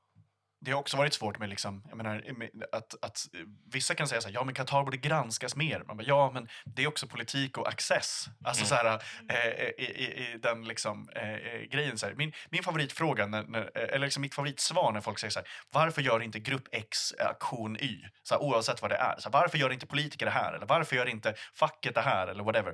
A: Det har också varit svårt med, liksom, menar, att, att vissa kan säga så här, ja men Qatar borde granskas mer. Man bara, ja men det är också politik och access. Alltså
C: Mm.
A: så här, eh, i, i, i den liksom, eh, eh, grejen. Så här. Min, min favoritfråga, när, när, eh, eller liksom mitt favoritsvar när folk säger så här, varför gör inte grupp X aktion Y? Så här, oavsett vad det är. Så varför gör inte politiker det här? Eller varför gör inte facket det här? Eller whatever.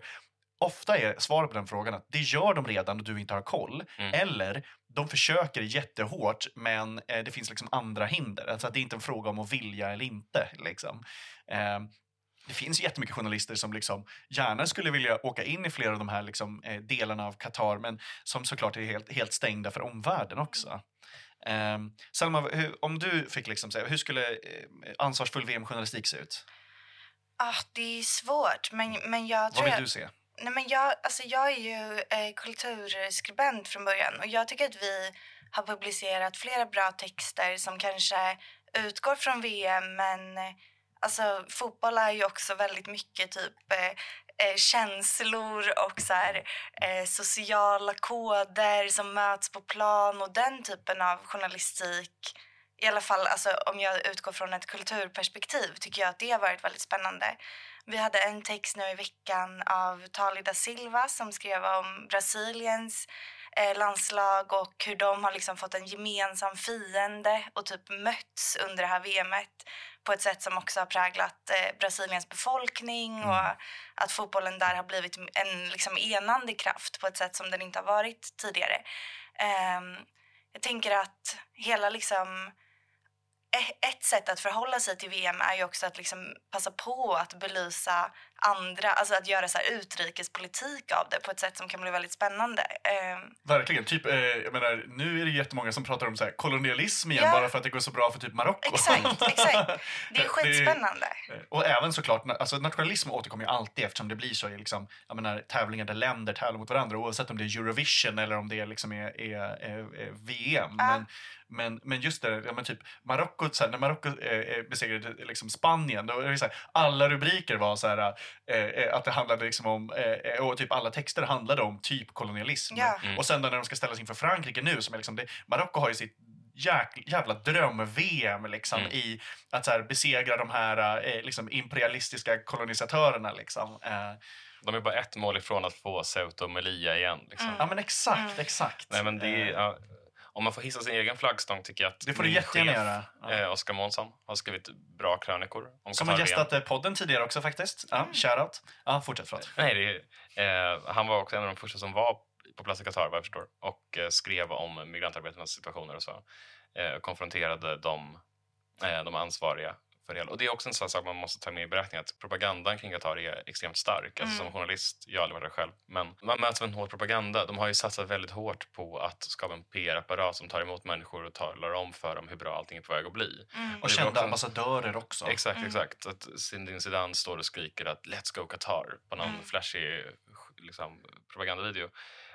A: Ofta är svaret på den frågan att det gör de redan och du inte har koll.
C: Mm.
A: Eller de försöker jättehårt men eh, det finns liksom andra hinder. Alltså att det är inte en fråga om att vilja eller inte. Liksom. Eh, det finns jättemycket journalister som liksom gärna skulle vilja åka in i flera av de här liksom, eh, delarna av Qatar men som såklart är helt, helt stängda för omvärlden också. Eh, Selma, hur, om du fick liksom säga, hur skulle eh, ansvarsfull VM-journalistik se ut?
B: Ah, det är svårt, men, men jag
A: Vad
B: tror
A: vill
B: jag...
A: du se?
B: Nej, men jag, alltså jag är ju eh, kulturskribent från början och jag tycker att vi har publicerat flera bra texter som kanske utgår från VM men alltså, fotboll är ju också väldigt mycket typ eh, eh, känslor och så här, eh, sociala koder som möts på plan och den typen av journalistik i alla fall alltså, om jag utgår från ett kulturperspektiv tycker jag att det har varit väldigt spännande. Vi hade en text nu i veckan av Tali da Silva som skrev om Brasiliens eh, landslag och hur de har liksom fått en gemensam fiende och typ mötts under det här VMet på ett sätt som också har präglat eh, Brasiliens befolkning och att fotbollen där har blivit en liksom enande kraft på ett sätt som den inte har varit tidigare. Ehm, jag tänker att hela liksom ett sätt att förhålla sig till VM är ju också att liksom passa på att belysa andra, alltså att göra så utrikespolitik av det på ett sätt som kan bli väldigt spännande. Ehm,
A: Verkligen. Typ, eh, jag menar, nu är det jättemånga som pratar om så här, kolonialism igen
B: Ja.
A: bara för att det går så bra för typ Marocko.
B: Exakt, *laughs* exakt. Det är skitspännande.
A: Eh, Och även såklart, alltså nationalism återkommer ju alltid eftersom det blir så i liksom, jag menar, tävlingar där länder tävlar mot varandra oavsett om det är Eurovision eller om det liksom är, är, är, VM.
B: Ja.
A: Men, men, men just det, ja, men typ, Marocko när Marocko eh, eh, besegrade liksom Spanien, då är det så här, alla rubriker var så här, eh, eh, att det handlade liksom om, eh, eh, och typ alla texter handlade om typ kolonialism.
B: Ja.
C: Mm.
A: Och sen då när de ska ställas inför Frankrike nu, som är liksom det, Marocko har ju sitt jäk, jävla dröm-VM liksom,
C: Mm.
A: i att så här, besegra de här eh, liksom, imperialistiska kolonisatörerna. Liksom. Eh,
C: De är bara ett mål ifrån att få Ceuta och Melilla igen. Liksom.
B: Mm.
A: ja men exakt,
B: Mm.
A: exakt.
C: Nej, men det
A: Eh,
C: ja, om man får hissa sin egen flaggstång tycker jag att
A: det får du jättegärna göra. Ja.
C: eh, Oskar Månsson har skrivit bra krönikor om
A: Som har gästat eh, podden tidigare också faktiskt. Ja, shoutout. Ja, fortsätt förlåt.
C: Nej, är, eh, han var också en av de första som var på plats i Qatar vad jag förstår och eh, skrev om migrantarbetarnas situationer och så. Eh, konfronterade de, eh, de ansvariga för det hela. Och det är också en sån sak man måste ta med i beräkning att propagandan kring Qatar är extremt stark. Alltså
B: Mm.
C: som journalist, jag har aldrig varit där själv, men man möts av en hård propaganda. De har ju satsat väldigt hårt på att skapa en PR-apparat som tar emot människor och talar om för dem hur bra allting är på väg att bli.
B: Mm.
A: Och kända
C: också en-
A: ambassadörer också.
C: Exakt,
B: Mm.
C: exakt. Att Zinedine Zidane står och skriker att “Let's go Qatar” på någon
B: Mm.
C: flashig liksom, propagandavideo.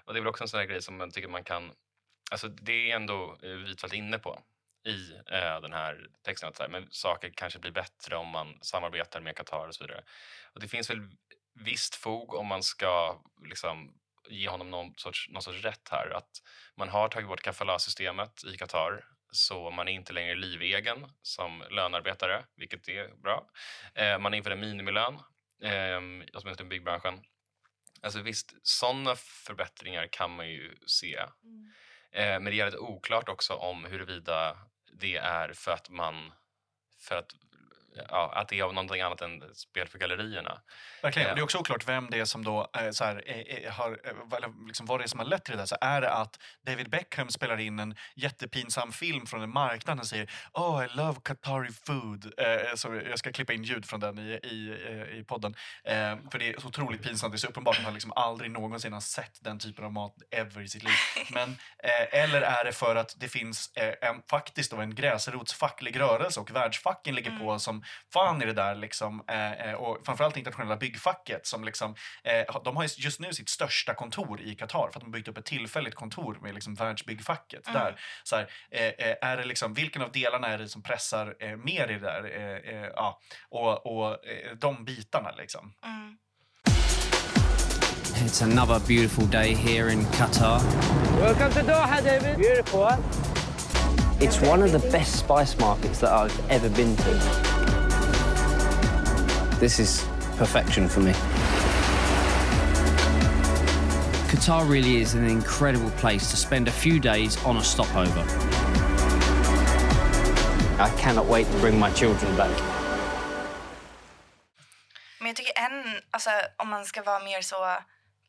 C: Och det är väl också en sån här grej som man tycker man kan... Alltså det är ändå eh, Rydfeldt inne på i eh, den här texten. Att så här, men saker kanske blir bättre om man samarbetar med Qatar och så vidare. Och det finns väl visst fog om man ska liksom, ge honom någon sorts, någon sorts rätt här. Att man har tagit bort kafala-systemet i Qatar så man är inte längre livegen som lönarbetare, vilket är bra. Eh, man inför en minimilön, eh, åtminstone i byggbranschen. Alltså visst, sådana förbättringar kan man ju se.
B: Mm.
C: Eh, men det är lite oklart också om huruvida det är för att man för att, ja, att det är av någonting annat än spel för gallerierna.
A: Verkligen.
C: Ja.
A: Och det är också oklart vem det är som då eh, så här, eh, eh, har, eh, vad- liksom, vad det är som har lett till det där. Så är det att David Beckham spelar in en jättepinsam film från en marknad och säger Oh, I love Qatari food. Eh, så jag ska klippa in ljud från den i, i, eh, i podden. Eh, för det är så otroligt pinsamt. Det är så uppenbart att han liksom aldrig någonsin har sett den typen av mat ever i sitt liv. *laughs* Men, eh, eller är det för att det finns eh, en, faktiskt då en gräsrotsfacklig rörelse och världsfacken ligger på som fan i det där. Liksom, eh, eh, och framförallt internationella byggfacket som liksom, eh, de har just nu sitt största kontor i Qatar för att de har byggt upp ett tillfälligt kontor med liksom världsbyggfacket
B: Mm.
A: där. Så här, eh, eh, är det liksom, vilken av delarna är det som pressar eh, mer i det där? Eh, eh, ja, och och eh, de bitarna liksom.
B: Mm.
D: It's another beautiful day here in Qatar.
E: Welcome to Doha, David. Beautiful, huh?
F: It's one of the best spice markets that I've ever been to. This is perfection for me.
D: Qatar really is an incredible place to spend a few days on a stopover.
F: I cannot wait to bring my children back.
B: Men jag tycker en, alltså om man ska vara mer så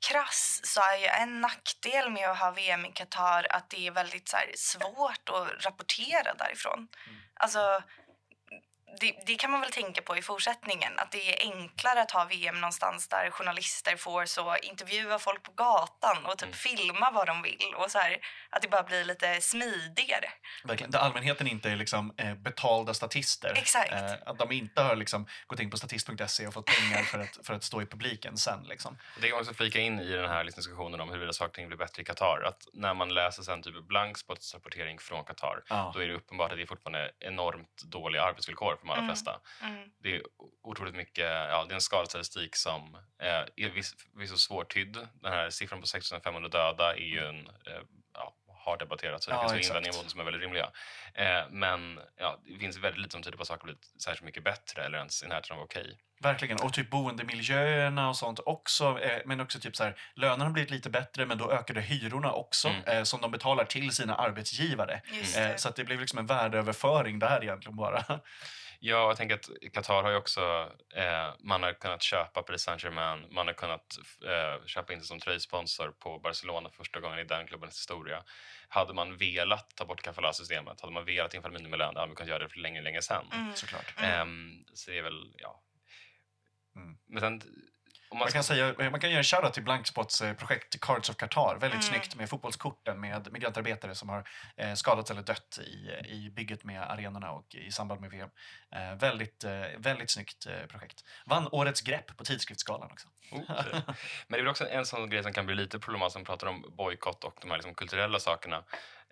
B: krass så är ju en nackdel med att ha VM i Qatar att det är väldigt så här, svårt att rapportera därifrån. Mm. Alltså, det, det kan man väl tänka på i fortsättningen. Att det är enklare att ha VM någonstans där journalister får så intervjua folk på gatan och typ filma vad de vill. Och så här, att det bara blir lite smidigare.
A: Verkligen. Där allmänheten inte är liksom, eh, betalda statister.
B: Exakt.
A: Eh, att de inte har liksom, gått in på statist.se och fått pengar för att, för att stå i publiken sen. Liksom.
C: Det kan man också flika in i den här liksom diskussionen om huruvida saker och ting blir bättre i Qatar. Att när man läser sen typ Blankspots rapportering från Qatar
A: Ja.
C: då är det uppenbart att det är fortfarande enormt dåliga arbetsvillkor för de allra
B: Mm.
C: flesta.
B: Mm.
C: Det är otroligt mycket, ja, det är en skadestatistik som eh, är viss, viss svårt tydd. Den här siffran på 6500 döda är ju en, eh, ja, har debatterats och det
A: Ja,
C: finns invändningar mot den som är väldigt rimliga. Eh, men ja, det finns väldigt lite som tyder på att saker blivit särskilt mycket bättre eller ens i närheten av okej.
A: Verkligen. Och typ boendemiljöerna och sånt också. Eh, men också typ så här, lönerna har blivit lite bättre men då ökade hyrorna också
C: Mm.
A: eh, som de betalar till sina arbetsgivare. Eh,
B: det.
A: så att det blev liksom en värdeöverföring där egentligen bara.
C: Ja, jag tänker att Qatar har ju också, eh, man har kunnat köpa Paris Saint-Germain, man har kunnat eh, köpa in sig som tröjsponsor på Barcelona första gången i den klubbens historia. Hade man velat ta bort kafala-systemet, hade man velat införa minimilön, hade man kunnat göra det för länge, länge sedan.
B: Mm.
A: Såklart.
C: Ehm, så det är väl, ja.
A: Mm.
C: Men sen, man
A: Man
C: ska,
A: kan, säga, man kan göra en shoutout till Blankspots eh, projekt Cards of Qatar. Väldigt
B: Mm.
A: snyggt med fotbollskorten med migrantarbetare som har eh, skadats eller dött i, i bygget med arenorna och i samband med VM. Eh, väldigt, eh, väldigt snyggt eh, projekt. Vann Årets grepp på Tidskriftsgalan också.
C: Shit. *laughs* Men det är väl också en sån grej som kan bli lite problematisk man pratar om bojkott och de här liksom kulturella sakerna.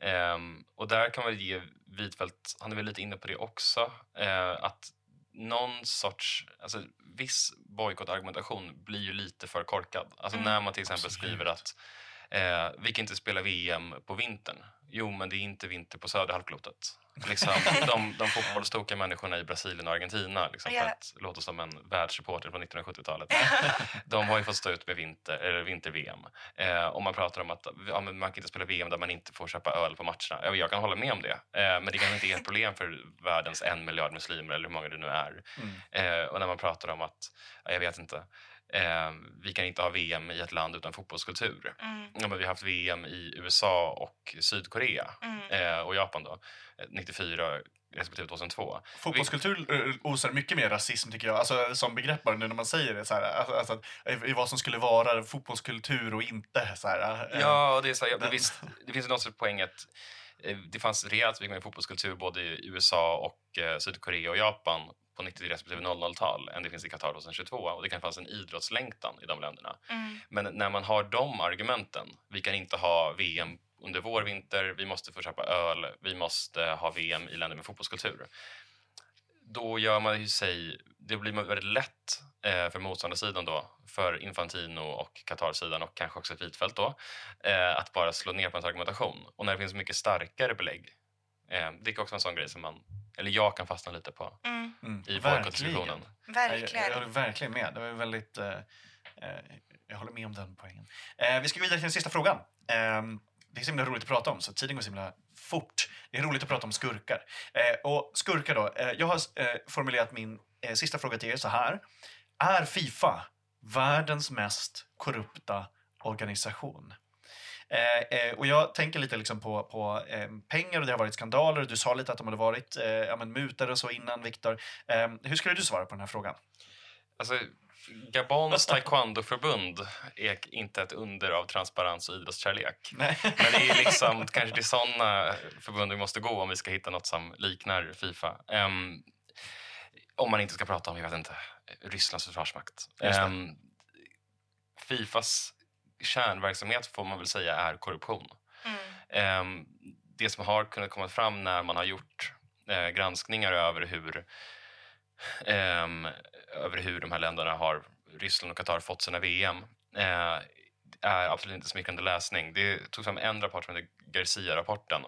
C: Ehm, och där kan man ge Widfeldt, han är väl lite inne på det också, eh, att någon sorts, alltså viss bojkottargumentation blir ju lite för korkad. Alltså
B: Mm.
C: när man till exempel
A: Absolut.
C: skriver att eh, vi kan inte spela VM på vintern. Jo, men det är inte vinter på södra halvklotet. Liksom, de, de fotbollstokiga människorna i Brasilien och Argentina, liksom,
B: Ja.
C: för att låta som en världsreporter från 1970-talet. De har ju fått stå ut med vinter, eller vinter-VM. Eh, och man pratar om att ja, men man kan inte spela VM där man inte får köpa öl på matcherna. Ja, jag kan hålla med om det. Eh, men det kanske inte är ett problem för världens en miljard muslimer eller hur många det nu är.
A: Mm.
C: Eh, och när man pratar om att, ja, jag vet inte, eh, vi kan inte ha VM i ett land utan fotbollskultur.
B: Mm,
C: Ja, men vi har haft VM i USA och Sydkorea
B: mm.
C: eh, och Japan då, eh, 94 respektive 2002.
A: Fotbollskultur eh, osar mycket mer rasism tycker jag, alltså som begrepp bara nu när man säger det så här, alltså, alltså, att, i vad som skulle vara fotbollskultur och inte så här. eh,
C: Ja, och det är så här, ja, men
A: den-
C: visst, det finns ju någon sorts poäng att eh, det fanns rejält mycket mer fotbollskultur både i USA och eh, Sydkorea och Japan på 90 respektive 00-tal än det finns i Qatar 2022 och det kan finnas en idrottslängtan i de länderna.
B: Mm.
C: Men när man har de argumenten, vi kan inte ha VM under vår vinter, vi måste få köpa öl, vi måste ha VM i länder med fotbollskultur. Då gör man ju sig, det blir väldigt lätt eh, för motståndarsidan då, för Infantino och Qatar-sidan och kanske också Vitfeldt då, eh, att bara slå ner på en argumentation. Och när det finns mycket starkare belägg, eh, det är också en sån grej som man, eller jag kan fastna lite på
B: Mm.
A: Mm,
C: i
A: verkligen.
C: bojkottdiskussionen.
A: Jag,
B: Verkligen.
A: jag håller verkligen med. Det var väldigt, eh, eh, jag håller med om den poängen. Eh, vi ska gå vidare till den sista frågan. Eh, det är så himla roligt att prata om, så tiden går så himla fort. Det är roligt att prata om skurkar. Eh, och skurkar då. Eh, jag har eh, formulerat min eh, sista fråga till er så här. Är Fifa världens mest korrupta organisation? Eh, eh, och jag tänker lite liksom på, på eh, pengar och det har varit skandaler. Du sa lite att de hade varit eh, ja, men mutor och så innan, Viktor. Eh, hur skulle du svara på den här frågan?
C: Alltså, Gabons taekwondo-förbund är inte ett under av transparens och idrottskärlek.
A: Nej.
C: Men det är *laughs* liksom kanske till sådana förbund vi måste gå om vi ska hitta något som liknar Fifa. Ehm, om man inte ska prata om, jag vet inte, Rysslands försvarsmakt. Ehm, Fifas kärnverksamhet får man väl säga är korruption.
B: Mm.
C: Ehm, det som har kunnat komma fram när man har gjort eh, granskningar över hur, ehm, över hur de här länderna har, Ryssland och Qatar, fått sina VM eh, är absolut inte smickrande läsning. Det togs fram en rapport som heter Garcia-rapporten.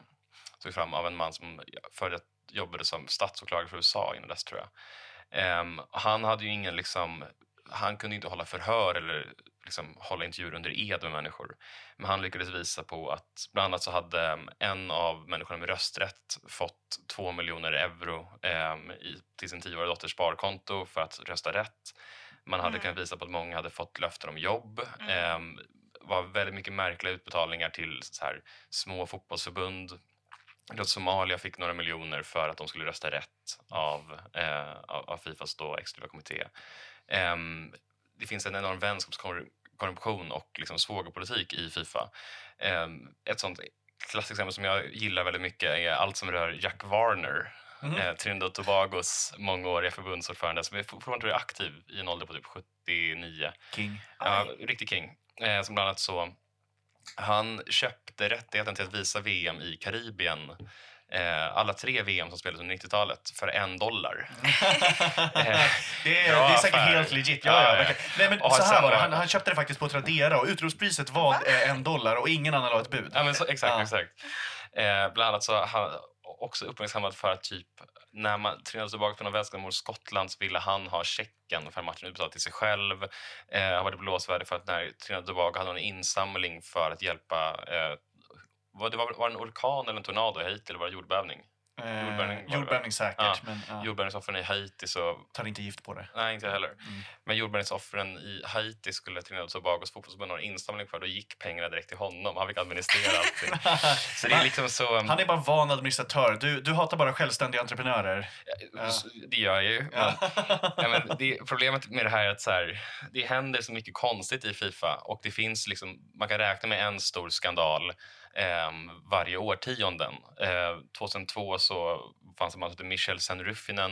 C: Togs fram av en man som förut jobbade som statsåklagare för USA innan dess, tror jag. Ehm, han hade ju ingen liksom, han kunde inte hålla förhör eller liksom hålla intervjuer under ed med människor. Men han lyckades visa på att bland annat så hade em, en av människorna med rösträtt fått två miljoner euro em, i, till sin tioåriga dotters sparkonto för att rösta rätt. Man hade
B: Mm.
C: kunnat visa på att många hade fått löften om jobb.
B: Mm.
C: Em, var väldigt mycket märkliga utbetalningar till så här, små fotbollsförbund. Att Somalia fick några miljoner för att de skulle rösta rätt av, eh, av, Fifas då exklusiva kommitté. Em, det finns en enorm vänskapskorruption och liksom svågerpolitik i Fifa. Em, ett sånt klassiskt exempel som jag gillar väldigt mycket är allt som rör Jack Warner.
A: Mhm.
C: Eh, Trinidad och Tobagos mångåriga förbundsordförande som är fortfarande aktiv i en ålder på typ 79.
A: King.
C: Ja, riktig king. Eh, som bland annat så, han köpte rättigheten till att visa VM i Karibien eh, alla tre VM som spelades under 90-talet för en dollar. *laughs*
A: det, är, det är säkert helt legit. Ja,
C: Ja,
A: ja,
C: ja.
A: verkligen. Nej, men
C: Och
A: så här var det. Han, han köpte det faktiskt på Tradera och utropspriset var eh, en dollar och ingen annan la ett bud.
C: Ja, men så, exakt,
A: Ja.
C: exakt. Eh, bland annat så han också uppmärksammad för att typ när man Trinidad tillbaka från väskan mot Skottland så ville han ha checken för matchen utbetald till sig själv. Eh, han var det blåsvärde för att när Trinidad och Tobago hade en insamling för att hjälpa eh, var det var, var det en orkan eller en tornado i Haiti eller var det jordbävning?
A: Eh,
C: Jordbävning
A: jordbävning säkert,
C: Ja.
A: men ja,
C: Jordbävningsoffren i Haiti så
A: tar inte gift på det.
C: Nej, inte jag heller.
A: Mm.
C: Men jordbävningsoffren i Haiti skulle Trinidad och Tobagos fotbollsförbund ha en insamling för. Då gick pengarna direkt till honom. Han fick administrera *laughs* allting. Så det är liksom så...
A: Han är bara van administratör. Du, du hatar bara självständiga entreprenörer. Ja.
C: Det gör jag ju. Men, *laughs* men det, problemet med det här är att så här, det händer så mycket konstigt i Fifa och det finns liksom, man kan räkna med en stor skandal varje årtionden. Eh, 2002 så fanns det en man som hette Michel Senrufinen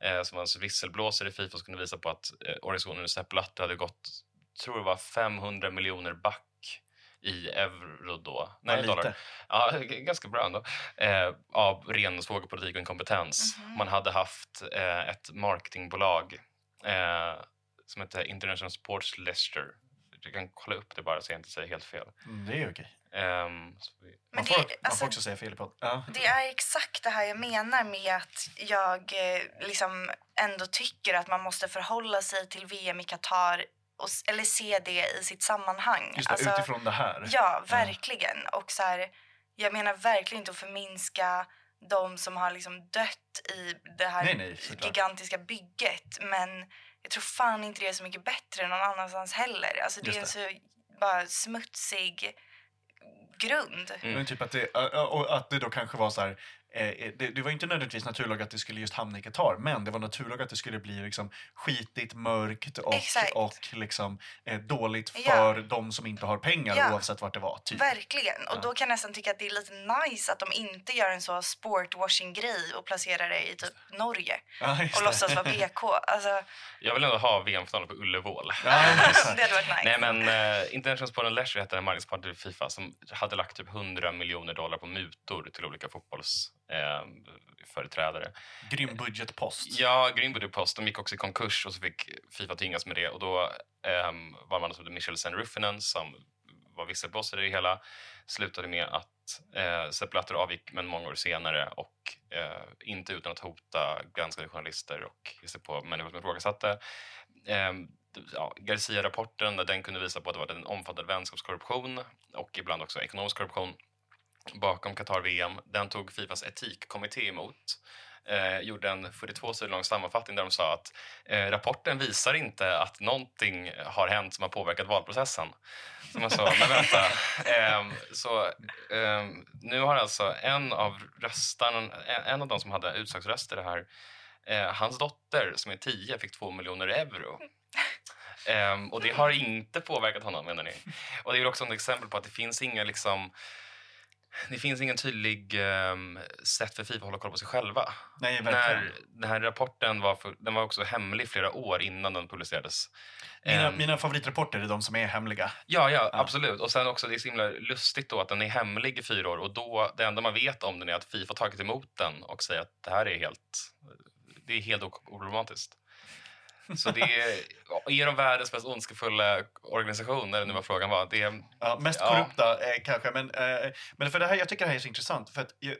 C: eh, som var en visselblåsare i Fifa som kunde visa på att eh, organisationen Sepp Blatter hade gått, tror det var 500 miljoner back i euro då.
A: Ja, lite.
C: dollar. Ja, ganska bra ändå. Eh, av ren svågerpolitik och inkompetens.
B: Mhm.
C: Man hade haft eh, ett marketingbolag eh, som heter International Sports Leicester. Jag kan kolla upp det bara så jag inte säger helt fel.
A: Mm, det är okej.
C: Så vi-
A: Man,
B: det,
A: får, man
B: alltså,
A: får också säga fel i podd. Ja.
B: det är exakt det här jag menar med att jag eh, liksom ändå tycker att man måste förhålla sig till VM i Qatar och, eller se det i sitt sammanhang.
A: Just det,
B: Alltså,
A: utifrån det här.
B: Ja, verkligen. Och så här, jag menar verkligen inte att förminska de som har liksom dött i det här
A: Nej, nej,
B: gigantiska bygget. Men jag tror fan inte det är så mycket bättre någon annanstans heller. Alltså det är en
A: Just
B: så bara smutsig grund.
A: Men typ att det, och att det då kanske var så här, det, det var inte nödvändigtvis naturlag att det skulle just hamna i Qatar, men det var naturlag att det skulle bli liksom skitigt, mörkt och,
B: Exakt.
A: och liksom, eh, dåligt
B: Ja.
A: för de som inte har pengar
B: Ja.
A: oavsett vart det var. Typ.
B: Verkligen. Och
A: Ja.
B: då kan jag nästan tycka att det är lite nice att de inte gör en så sportwashing-grej och placerar det i typ Norge
A: Ja,
B: och
A: det.
B: låtsas vara *laughs* BK. Alltså,
C: jag vill ändå ha VM-finalen på Ullevål.
A: Ja, *laughs*
B: det hade varit nice.
C: Nej men uh, International Sport and Leisure hette en marknadspartner i Fifa som hade lagt typ 100 miljoner dollar på mutor till olika fotbollsföreträdare.
A: Grym budgetpost.
C: Ja, Greenwood Post, de gick också i konkurs och så fick Fifa tyngas med det och då um, var man som Michel Sen som var visselblås i det hela slutade med att eh, Sepp Blatter avgick men många år senare och eh, inte utan att hota granskade journalister och ge sig på människor som ifrågasatte. Eh, ja, Garcia-rapporten där den kunde visa på att det var en omfattande vänskapskorruption och ibland också ekonomisk korruption bakom Qatar-VM. Den tog Fifas etikkommitté emot. Eh, gjorde en 42 sidor lång sammanfattning där de sa att eh, rapporten visar inte att någonting har hänt som har påverkat valprocessen. Så man sa, men vänta. Eh, så, ehm, nu har alltså en av röstarna, en, en av de som hade utslagsröster här, eh, hans dotter som är 10 fick 2 miljoner euro. Ehm, och det har inte påverkat honom menar ni. Och det är också ett exempel på att det finns inga liksom det finns ingen tydlig ehm, sätt för Fifa att hålla koll på sig själva.
A: Nej.
C: När den här rapporten var, för, den var också hemlig flera år innan den publicerades.
A: Mina,
C: Ehm,
A: mina favoritrapporter är de som är hemliga.
C: Ja, ja, absolut. Och sen också, det är så himla lustigt då att den är hemlig i fyra år och då, det enda man vet om den är att Fifa tagit emot den och säger att det här är helt, det är helt oproblematiskt. Så det är, är de världens mest ondskefulla organisation, eller nu vad frågan var. Det är,
A: Ja, mest
C: Ja.
A: korrupta eh, kanske. Men, eh, men för det här, jag tycker det här är så intressant. För att i,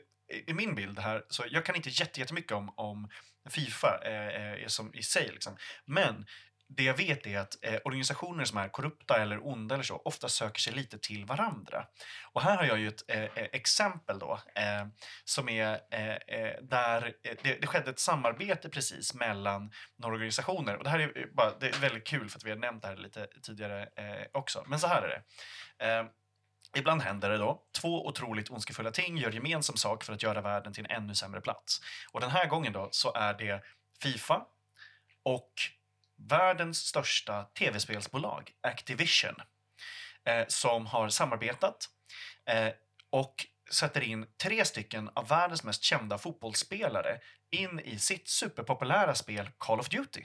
A: i min bild här, så jag kan inte jätte- jättemycket om, om Fifa eh, eh, som i sig. Liksom. Men det jag vet är att eh, organisationer som är korrupta eller onda eller så ofta söker sig lite till varandra. Och här har jag ju ett eh, eh exempel då eh, som är eh, eh där eh, det, det skedde ett samarbete precis mellan några organisationer. Och det här är, bara, det är väldigt kul för att vi har nämnt det här lite tidigare eh, också. Men så här är det. Eh, Ibland händer det då. Två otroligt ondskefulla ting gör gemensam sak för att göra världen till en ännu sämre plats. Och den här gången då så är det Fifa och världens största tv-spelsbolag, Activision, eh, som har samarbetat eh, och sätter in tre stycken av världens mest kända fotbollsspelare in i sitt superpopulära spel Call of Duty.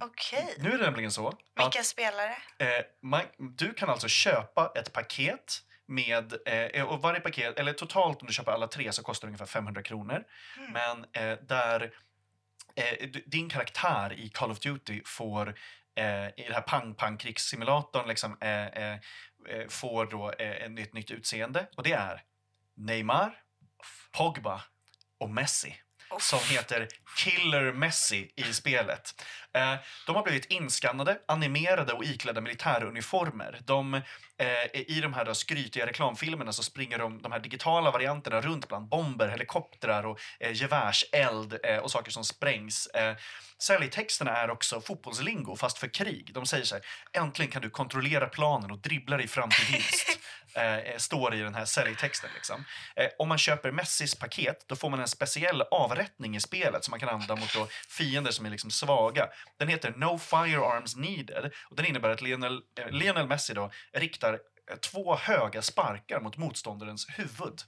B: Okej.
A: Nu är det nämligen så att
B: Vilka spelare?
A: Eh, man, du kan alltså köpa ett paket med, eh, och varje paket, eller totalt om du köper alla tre så kostar det ungefär 500 kronor.
B: Mm.
A: Men eh, där eh, din karaktär i Call of Duty får eh, i den här pang-pang-krigssimulatorn liksom, eh, eh, eh får då eh, ett nytt, nytt utseende. Och det är Neymar, Pogba och Messi som heter Killer Messi i spelet. Eh, de har blivit inskannade, animerade och iklädda militäruniformer. De, eh, I de här då skrytiga reklamfilmerna så springer de, de här digitala varianterna runt bland bomber, helikoptrar och eh, gevärseld eh, och saker som sprängs. Eh, Säljtexterna är också fotbollslingo fast för krig. De säger så här, äntligen kan du kontrollera planen och dribbla dig fram till vinst. *laughs* eh, eh, står i den här säljtexten. Liksom. Eh, om man köper Messis paket då får man en speciell avrättning i spelet som man kan använda mot då fiender som är liksom svaga. Den heter No Firearms Needed och den innebär att Lionel, eh, Lionel Messi då riktar eh, två höga sparkar mot motståndarens huvud.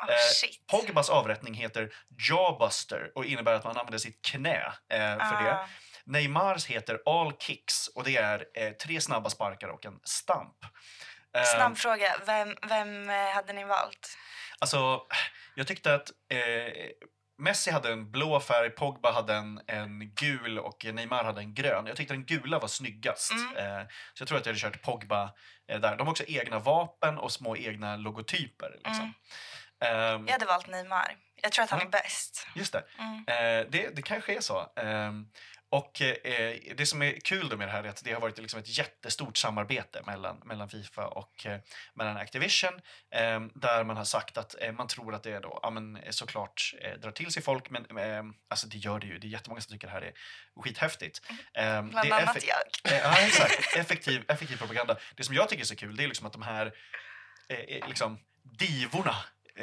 B: Oh,
A: Eh. Pogbas avrättning heter Jawbuster och innebär att man använder sitt knä eh, för det.
B: Ah.
A: Neymars heter All Kicks och det är eh, tre snabba sparkar och en stamp. Eh,
B: Snabb fråga. Vem, vem eh, hade ni valt?
A: Alltså, jag tyckte att eh, Messi hade en blå färg, Pogba hade en, en gul och Neymar hade en grön. Jag tyckte den gula var snyggast.
B: Mm.
A: Eh, så jag tror att jag hade kört Pogba eh, där. De har också egna vapen och små egna logotyper. Liksom. Ehm,
B: Jag hade valt Neymar. Jag tror att han
A: Ja.
B: är bäst.
A: Just det.
B: Mm.
A: Eh, det. Det kanske är så. Ehm, och eh, det som är kul då med det här är att det har varit liksom ett jättestort samarbete mellan, mellan Fifa och eh, mellan Activision eh, där man har sagt att eh, man tror att det är då, ja, men, såklart eh, drar till sig folk men eh, alltså det gör det ju. Det är jättemånga som tycker det här är skithäftigt. Eh,
B: Bland annat jag.
A: Ja, exakt. Effektiv, effektiv propaganda. Det som jag tycker är så kul det är liksom att de här eh, liksom, divorna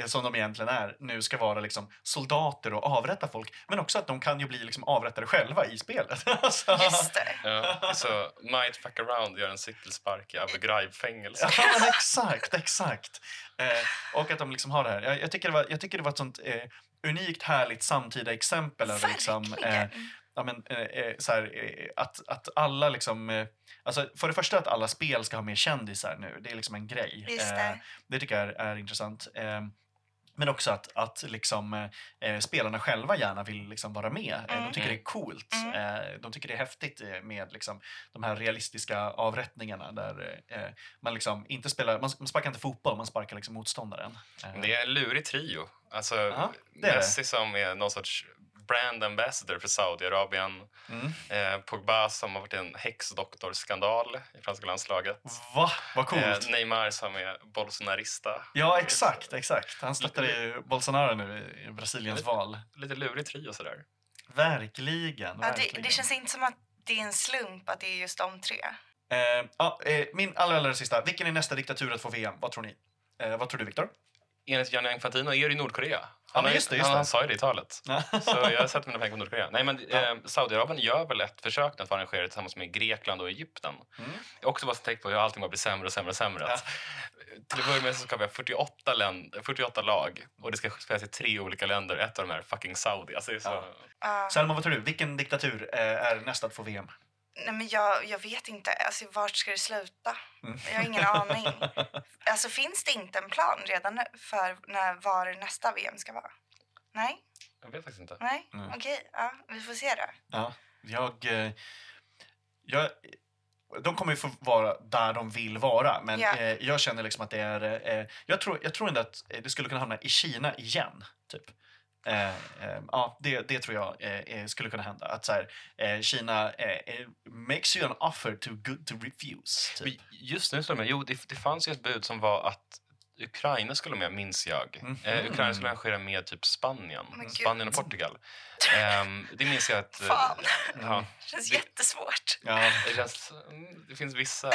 A: som de egentligen är nu ska vara liksom soldater och avrätta folk. Men också att de kan ju bli liksom avrättade själva i spelet. *laughs* Alltså,
B: Just det.
C: Ja, så Might Fuck Around gör en cykelspark i Abu Ghraib-fängelse.
A: Ja, exakt, exakt. Eh, och att de liksom har det här. Jag, jag, tycker, det var, jag tycker det var ett sånt eh, unikt, härligt samtida exempel. Över, liksom, eh. Ja, men, eh, eh, så här, eh, att, att alla liksom... Eh, alltså, för det första att alla spel ska ha mer kändisar nu. Det är liksom en grej.
B: Just det.
A: Eh, det tycker jag är, är intressant. Eh, men också att, att liksom, eh, spelarna själva gärna vill liksom vara med. Eh, De
B: Mm.
A: tycker det är coolt.
B: Mm.
A: Eh, de tycker det är häftigt med liksom, de här realistiska avrättningarna där eh, man liksom inte spelar, man, man sparkar inte fotboll, man sparkar liksom motståndaren. Eh,
C: Det är en lurig trio. Alltså,
A: är det.
C: Messi som är någon sorts brand ambassador för Saudiarabien.
A: Mm.
C: Eh, Pogba som har varit en häxdoktorskandal i franska landslaget.
A: Va? Vad coolt!
C: Eh, Neymar som är bolsonarista.
A: ja, exakt, exakt. Han stöttar ju Bolsonaro nu i Brasiliens val.
C: Lite lurig trio sådär.
A: Verkligen,
B: Ja, det,
A: verkligen.
B: det känns inte som att det är en slump att det är just de tre.
A: Eh, ja, eh, min allra, allra sista. Vilken är nästa diktatur att få VM? Vad tror ni? Eh, vad tror du, Viktor?
C: Enligt Gianni Infantino är det i Nordkorea. Han, ju-
A: just det, just
C: han,
A: det.
C: han sa ju det i talet. Så jag har sett mina pengar på Nordkorea. Nej, men eh, Saudiarabien gör väl ett försök att arrangera tillsammans med Grekland och Egypten.
A: Mm.
C: Jag har också bara tänkt på hur allting bara blir sämre och sämre och sämre. Att, till att börja med så ska vi ha 48, länd, 48 lag och det ska spelas i tre olika länder. Ett av dem är fucking Saudi. Alltså så...
A: Ja.
B: Ja.
A: Selma, vad tror du? Vilken diktatur eh, är nästa att få VM?
B: Nej, men jag, jag vet inte. Alltså, vart ska det sluta?
A: Mm.
B: Jag har ingen aning. *laughs* Alltså, finns det inte en plan redan nu för när, var nästa VM ska vara? Nej?
C: Jag vet faktiskt inte.
B: Nej?
A: Mm.
B: Okej, ja, vi får se då.
A: Ja, jag, eh, jag... De kommer ju få vara där de vill vara, men eh, jag känner liksom att det är... Eh, jag, tror, jag tror ändå att det skulle kunna hamna i Kina igen, typ. Eh, eh, ja, det, det tror jag eh, eh, skulle kunna hända. Att så här, eh, Kina eh, makes you an offer too good to refuse. Typ.
C: Men Just nu, slår det mig, jo, det, det fanns ju ett bud som var att Ukraina skulle med, minns jag.
A: Mhm.
C: Eh, Ukraina skulle arrangera med typ Spanien.
B: Gud.
C: Spanien och Portugal. *laughs* Ehm, det minns jag att...
B: Fan. *laughs*
C: Ja,
B: Det *laughs* känns
C: Det-
B: jättesvårt.
A: Ja.
C: det, känns, mm, det finns vissa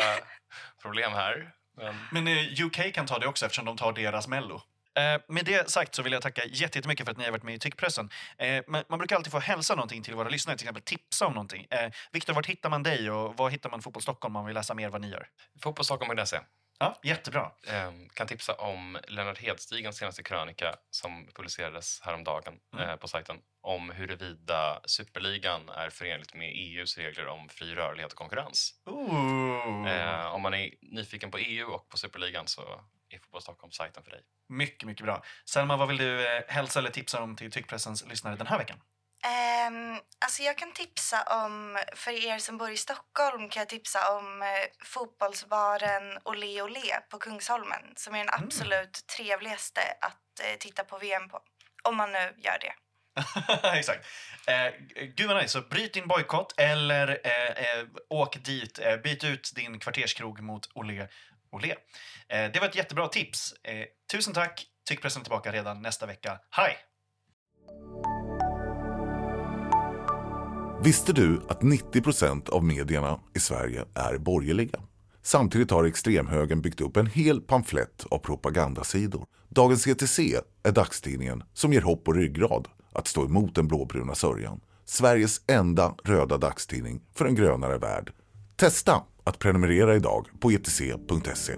C: problem här. Men
A: Men eh, UK kan ta det också eftersom de tar deras mello. Eh, med det sagt så vill jag tacka jätte- jättemycket för att ni har varit med i Tyckpressen. Eh, man, brukar alltid få hälsa någonting till våra lyssnare, till exempel tipsa om någonting. Eh, Viktor, vart hittar man dig och var hittar man Fotboll Stockholm om man vill läsa mer vad ni gör?
C: Fotbollsstockholm.se
A: Ja, jättebra.
C: ehm, kan tipsa om Lennart Hedstigens senaste krönika som publicerades häromdagen
A: Mm.
C: på sajten om huruvida superligan är förenligt med EUs regler om fri rörlighet och konkurrens.
A: Ooh.
C: Om man är nyfiken på EU och på superligan så är Fotboll Stockholm sajten för dig.
A: Mycket, mycket bra. Selma, vad vill du eh, hälsa eller tipsa om till Tyckpressens lyssnare den här veckan?
B: Um, alltså jag kan tipsa om, för er som bor i Stockholm kan jag tipsa om eh, fotbollsbaren Olé Olé på Kungsholmen som är den absolut trevligaste att eh, titta på VM på. Om man nu gör det. *laughs*
A: Exakt. Eh, gud vad nice. Så bryt din bojkott eller eh, eh, åk dit. Eh, byt ut din kvarterskrog mot Olé Olé. Eh, det var ett jättebra tips. Eh, tusen tack. Tyckpressen är tillbaka redan nästa vecka. Hej!
G: Visste du att 90 procent av medierna i Sverige är borgerliga? Samtidigt har extremhögern byggt upp en hel pamflett av propagandasidor. Dagens ETC är dagstidningen som ger hopp och ryggrad att stå emot den blåbruna sörjan. Sveriges enda röda dagstidning för en grönare värld. Testa att prenumerera idag på etc.se.